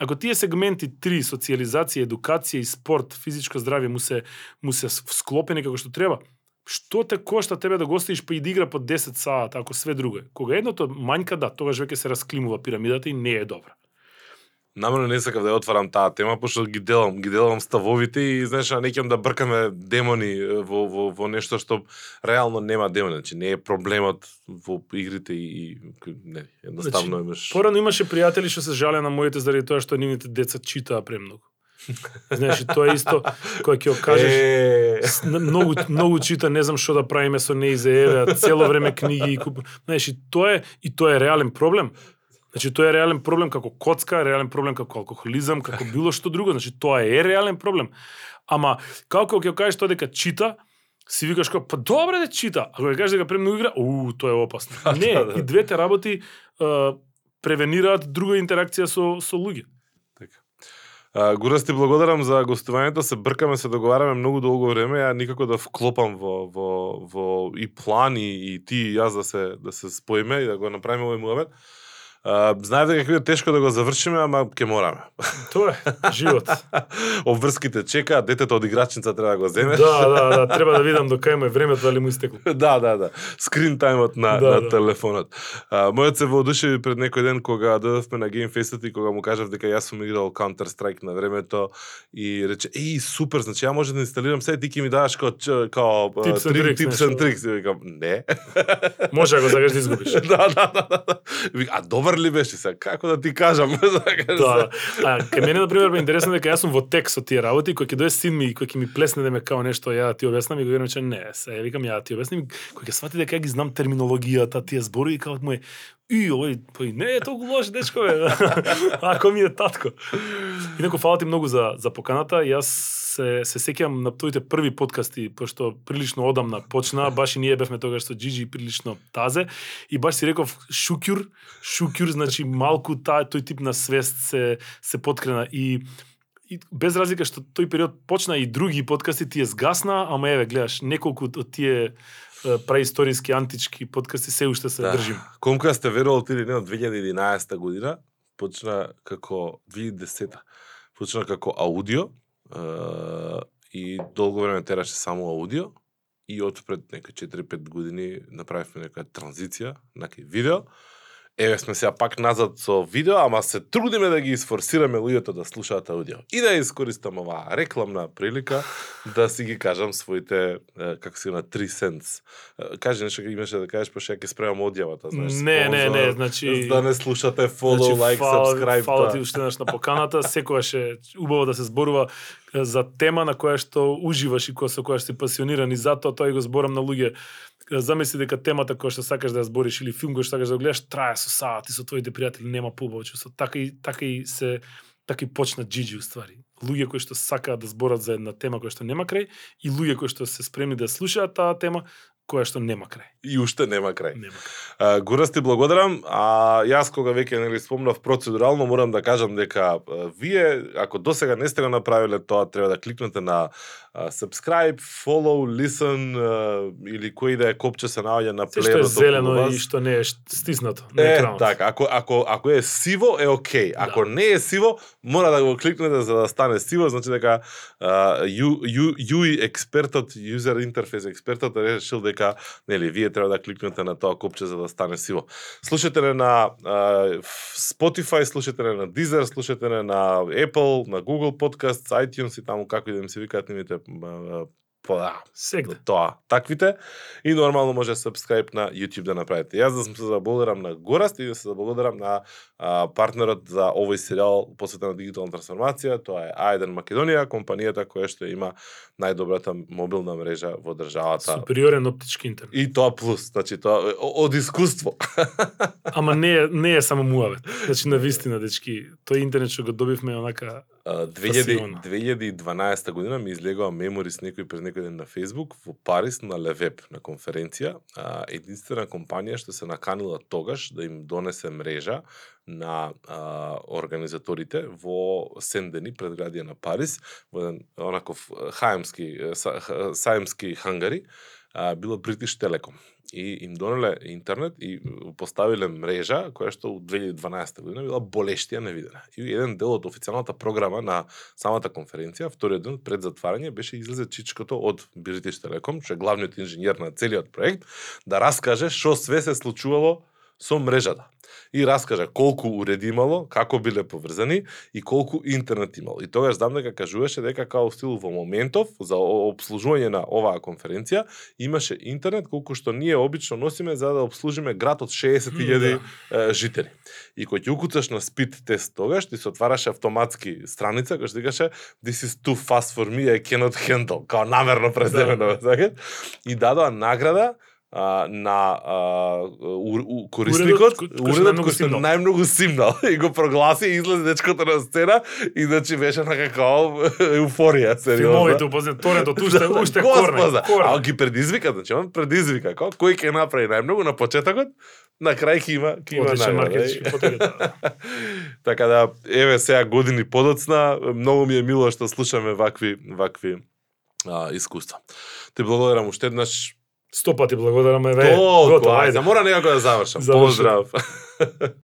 Speaker 2: Ако тие сегменти три, социализација, едукација и спорт, физичко здравје му се му се склопени како што треба, што те кошта тебе да го оставиш па и да игра по 10 сата, ако све друго е? Кога едното мањка, да, тогаш веќе се расклимува пирамидата и не е добра.
Speaker 1: Намерно не сакав да ја отварам таа тема, пошто ги делам, ги делам ставовите и знаеш, не ќе да бркаме демони во, во, во нешто што реално нема демони, значи не е проблемот во игрите и, и не, едноставно
Speaker 2: Значи,
Speaker 1: имаш
Speaker 2: Порано имаше пријатели што се жалеа на моите заради тоа што нивните деца читаа премногу. <laughs> Знаеш, тоа е исто кој ќе кажеш
Speaker 1: Е,
Speaker 2: многу многу чита, не знам што да правиме со неи за еве, цело време книги и куп. Знаеш, и тоа е и тоа е реален проблем. Значи тоа е реален проблем како коцка, реален проблем како алкохолизам, како било што друго, значи тоа е реален проблем. Ама како ќе кажеш тоа дека чита, си викаш како, па добре да чита, ако ќе кажеш дека премногу игра, уу, тоа е опасно. <laughs> Не,
Speaker 1: Да, да.
Speaker 2: и двете работи а, превенираат друга интеракција со со луѓе.
Speaker 1: А, Гурас ти благодарам за гостувањето, се бркаме, се договараме многу долго време, ја никако да вклопам во, во, во и план и, ти и јас да се, да се споиме и да го направиме овој муабет. Знаев дека ќе биде тешко да го завршиме, ама ќе мораме.
Speaker 2: Тоа е живот. <laughs>
Speaker 1: Обврските чекаат, детето од играчница треба да го земе.
Speaker 2: да, да, да, треба да видам до кај му е времето дали му истекло. <laughs>
Speaker 1: да, да, да. Скрин таймот на,
Speaker 2: Да,
Speaker 1: на
Speaker 2: да.
Speaker 1: телефонот. А, мојот се воодушеви пред некој ден кога дојдовме на Game Fest и кога му кажав дека јас сум играл Counter Strike на времето и рече еј супер, значи ја може да инсталирам се ти ќе ми дадеш као као
Speaker 2: Tips and tricks,
Speaker 1: tips and tricks. И викам не.
Speaker 2: Може ако сакаш да изгубиш. <laughs>
Speaker 1: да, да, да, да. Вика, а добар фрли беше се, Како да ти кажам? <laughs>
Speaker 2: да. А кај мене на пример бе интересно дека јас сум во тек со тие работи, кој ќе дое син ми кој ќе ми плесне да ме као нешто ја ти објаснам и го че не, се ја викам ја ти објаснам, кој ќе свати дека ја ги знам терминологијата, тие збори, и као му е И овој, па и не е толку лош дечко бе. <laughs> Ако ми е татко. Инаку фала ти многу за за поканата. Јас се се сеќавам на твоите први подкасти, пошто прилично одамна почна, баш и ние бевме тогаш со Джиджи прилично тазе и баш си реков шукјур, шукјур значи малку таа тој тип на свест се се подкрена и и без разлика што тој период почна и други подкасти тие сгасна, ама еве гледаш неколку од тие праисториски антички подкасти се уште се
Speaker 1: Да.
Speaker 2: држим.
Speaker 1: Комка сте верувал или не од 2011 година, почна како 2010 почна како аудио е, и долго време тераше само аудио и од пред нека 4-5 години направивме нека транзиција на видео. Еве сме сега пак назад со видео, ама се трудиме да ги изфорсираме луѓето да слушаат аудио. И да искористам оваа рекламна прилика да си ги кажам своите, како си на 3 cents. Кажи нешто имаше да кажеш, пошто ја ќе спремам одјавата, знаеш.
Speaker 2: Не, не, не,
Speaker 1: спонзор,
Speaker 2: значи
Speaker 1: да не слушате follow,
Speaker 2: Значи,
Speaker 1: like,
Speaker 2: фала-
Speaker 1: subscribe.
Speaker 2: Фала
Speaker 1: да.
Speaker 2: ти уште на поканата. Секогаш е убаво да се зборува за тема на која што уживаш и која со која што си пасиониран и затоа тоа и го зборам на луѓе. Замисли дека темата која што сакаш да ја збориш или филм кој што сакаш да го гледаш трае со сати со твоите пријатели, нема поубаво Со Така и така и се така и почна Джиджи уствари. Луѓе кои што сакаат да зборат за една тема која што нема крај и луѓе кои што се спремни да слушаат таа тема која што нема крај.
Speaker 1: И уште нема крај.
Speaker 2: Нема.
Speaker 1: А, Гурас ти благодарам, а јас кога веќе нели спомнав процедурално морам да кажам дека а, вие ако досега не сте го направиле тоа треба да кликнете на а, subscribe, follow, listen а, или кој да е копче се наоѓа на
Speaker 2: Се што е
Speaker 1: плеерот
Speaker 2: зелено
Speaker 1: вас.
Speaker 2: и што не е стиснато на
Speaker 1: Е,
Speaker 2: екранот.
Speaker 1: така, ако, ако, ако е сиво, е окей. Ако
Speaker 2: Да.
Speaker 1: не е сиво, мора да го кликнете за да стане сиво, значи дека uh, UI експертот, user interface експертот е решил дека нели вие треба да кликнете на тоа копче за да стане сиво. Слушате не на uh, Spotify, слушате не на Deezer, слушате не на Apple, на Google Podcasts, iTunes и таму како и да им се викаат нивните по да,
Speaker 2: Сегде.
Speaker 1: тоа таквите и нормално може subscribe на YouTube да направите. Јас да се заблагодарам на Гораст и да се заблагодарам на а, партнерот за овој серијал посветен на дигитална трансформација, тоа е Ајден Македонија, компанијата која што има најдобрата мобилна мрежа во државата.
Speaker 2: Супериорен оптички интернет.
Speaker 1: И тоа плюс, значи тоа од искуство. <laughs>
Speaker 2: Ама не е, не е само муавет. Значи на вистина дечки, тој интернет што го добивме онака
Speaker 1: А, 2000,
Speaker 2: Фасиона.
Speaker 1: 2012 година ми излегува меморис некој пред некој ден на Facebook во Париз на Левеб на конференција. Единствена компанија што се наканила тогаш да им донесе мрежа на а, организаторите во Сендени, предградија на Париз, во еден онаков хаемски, са- саемски хангари, а, било British Telecom и им донеле интернет и поставиле мрежа која што у 2012 година била болештија невидена. И еден дел од официјалната програма на самата конференција, вториот ден пред затварање беше излезе чичкото од British Telecom, што е главниот инженер на целиот проект, да раскаже што све се случувало со мрежата. И раскажа колку уреди имало, како биле поврзани и колку интернет имало. И тогаш знам дека кажуваше дека као стил во моментов за обслужување на оваа конференција имаше интернет колку што ние обично носиме за да обслужиме град од 60.000 е, жители. И кој ќе укуцаш на спид тест тогаш, ти се отвараше автоматски страница која што викаше this is too fast for me, I cannot handle, као намерно преземено, да. и дадоа награда а, на а, у, у, корисникот,
Speaker 2: Уредот кој-
Speaker 1: уредот
Speaker 2: најмногу
Speaker 1: кој што
Speaker 2: симнал.
Speaker 1: најмногу симнал <laughs> и го прогласи и излезе дечкото на сцена и значи беше на као еуфорија,
Speaker 2: филмовите
Speaker 1: сериозно.
Speaker 2: упознат торето, <laughs> уште уште корне.
Speaker 1: А ги предизвика, значи он предизвика, како кој ќе направи најмногу на почетокот, на крај ќе има ќе има
Speaker 2: маркетички потега. <laughs>
Speaker 1: така да еве сега години подоцна, многу ми е мило што слушаме вакви вакви а, искуства. Те благодарам уште еднаш.
Speaker 2: Сто пати благодарам, еве.
Speaker 1: Толку,
Speaker 2: Готово,
Speaker 1: ајде, мора некако да завршам. Поздрав. <laughs>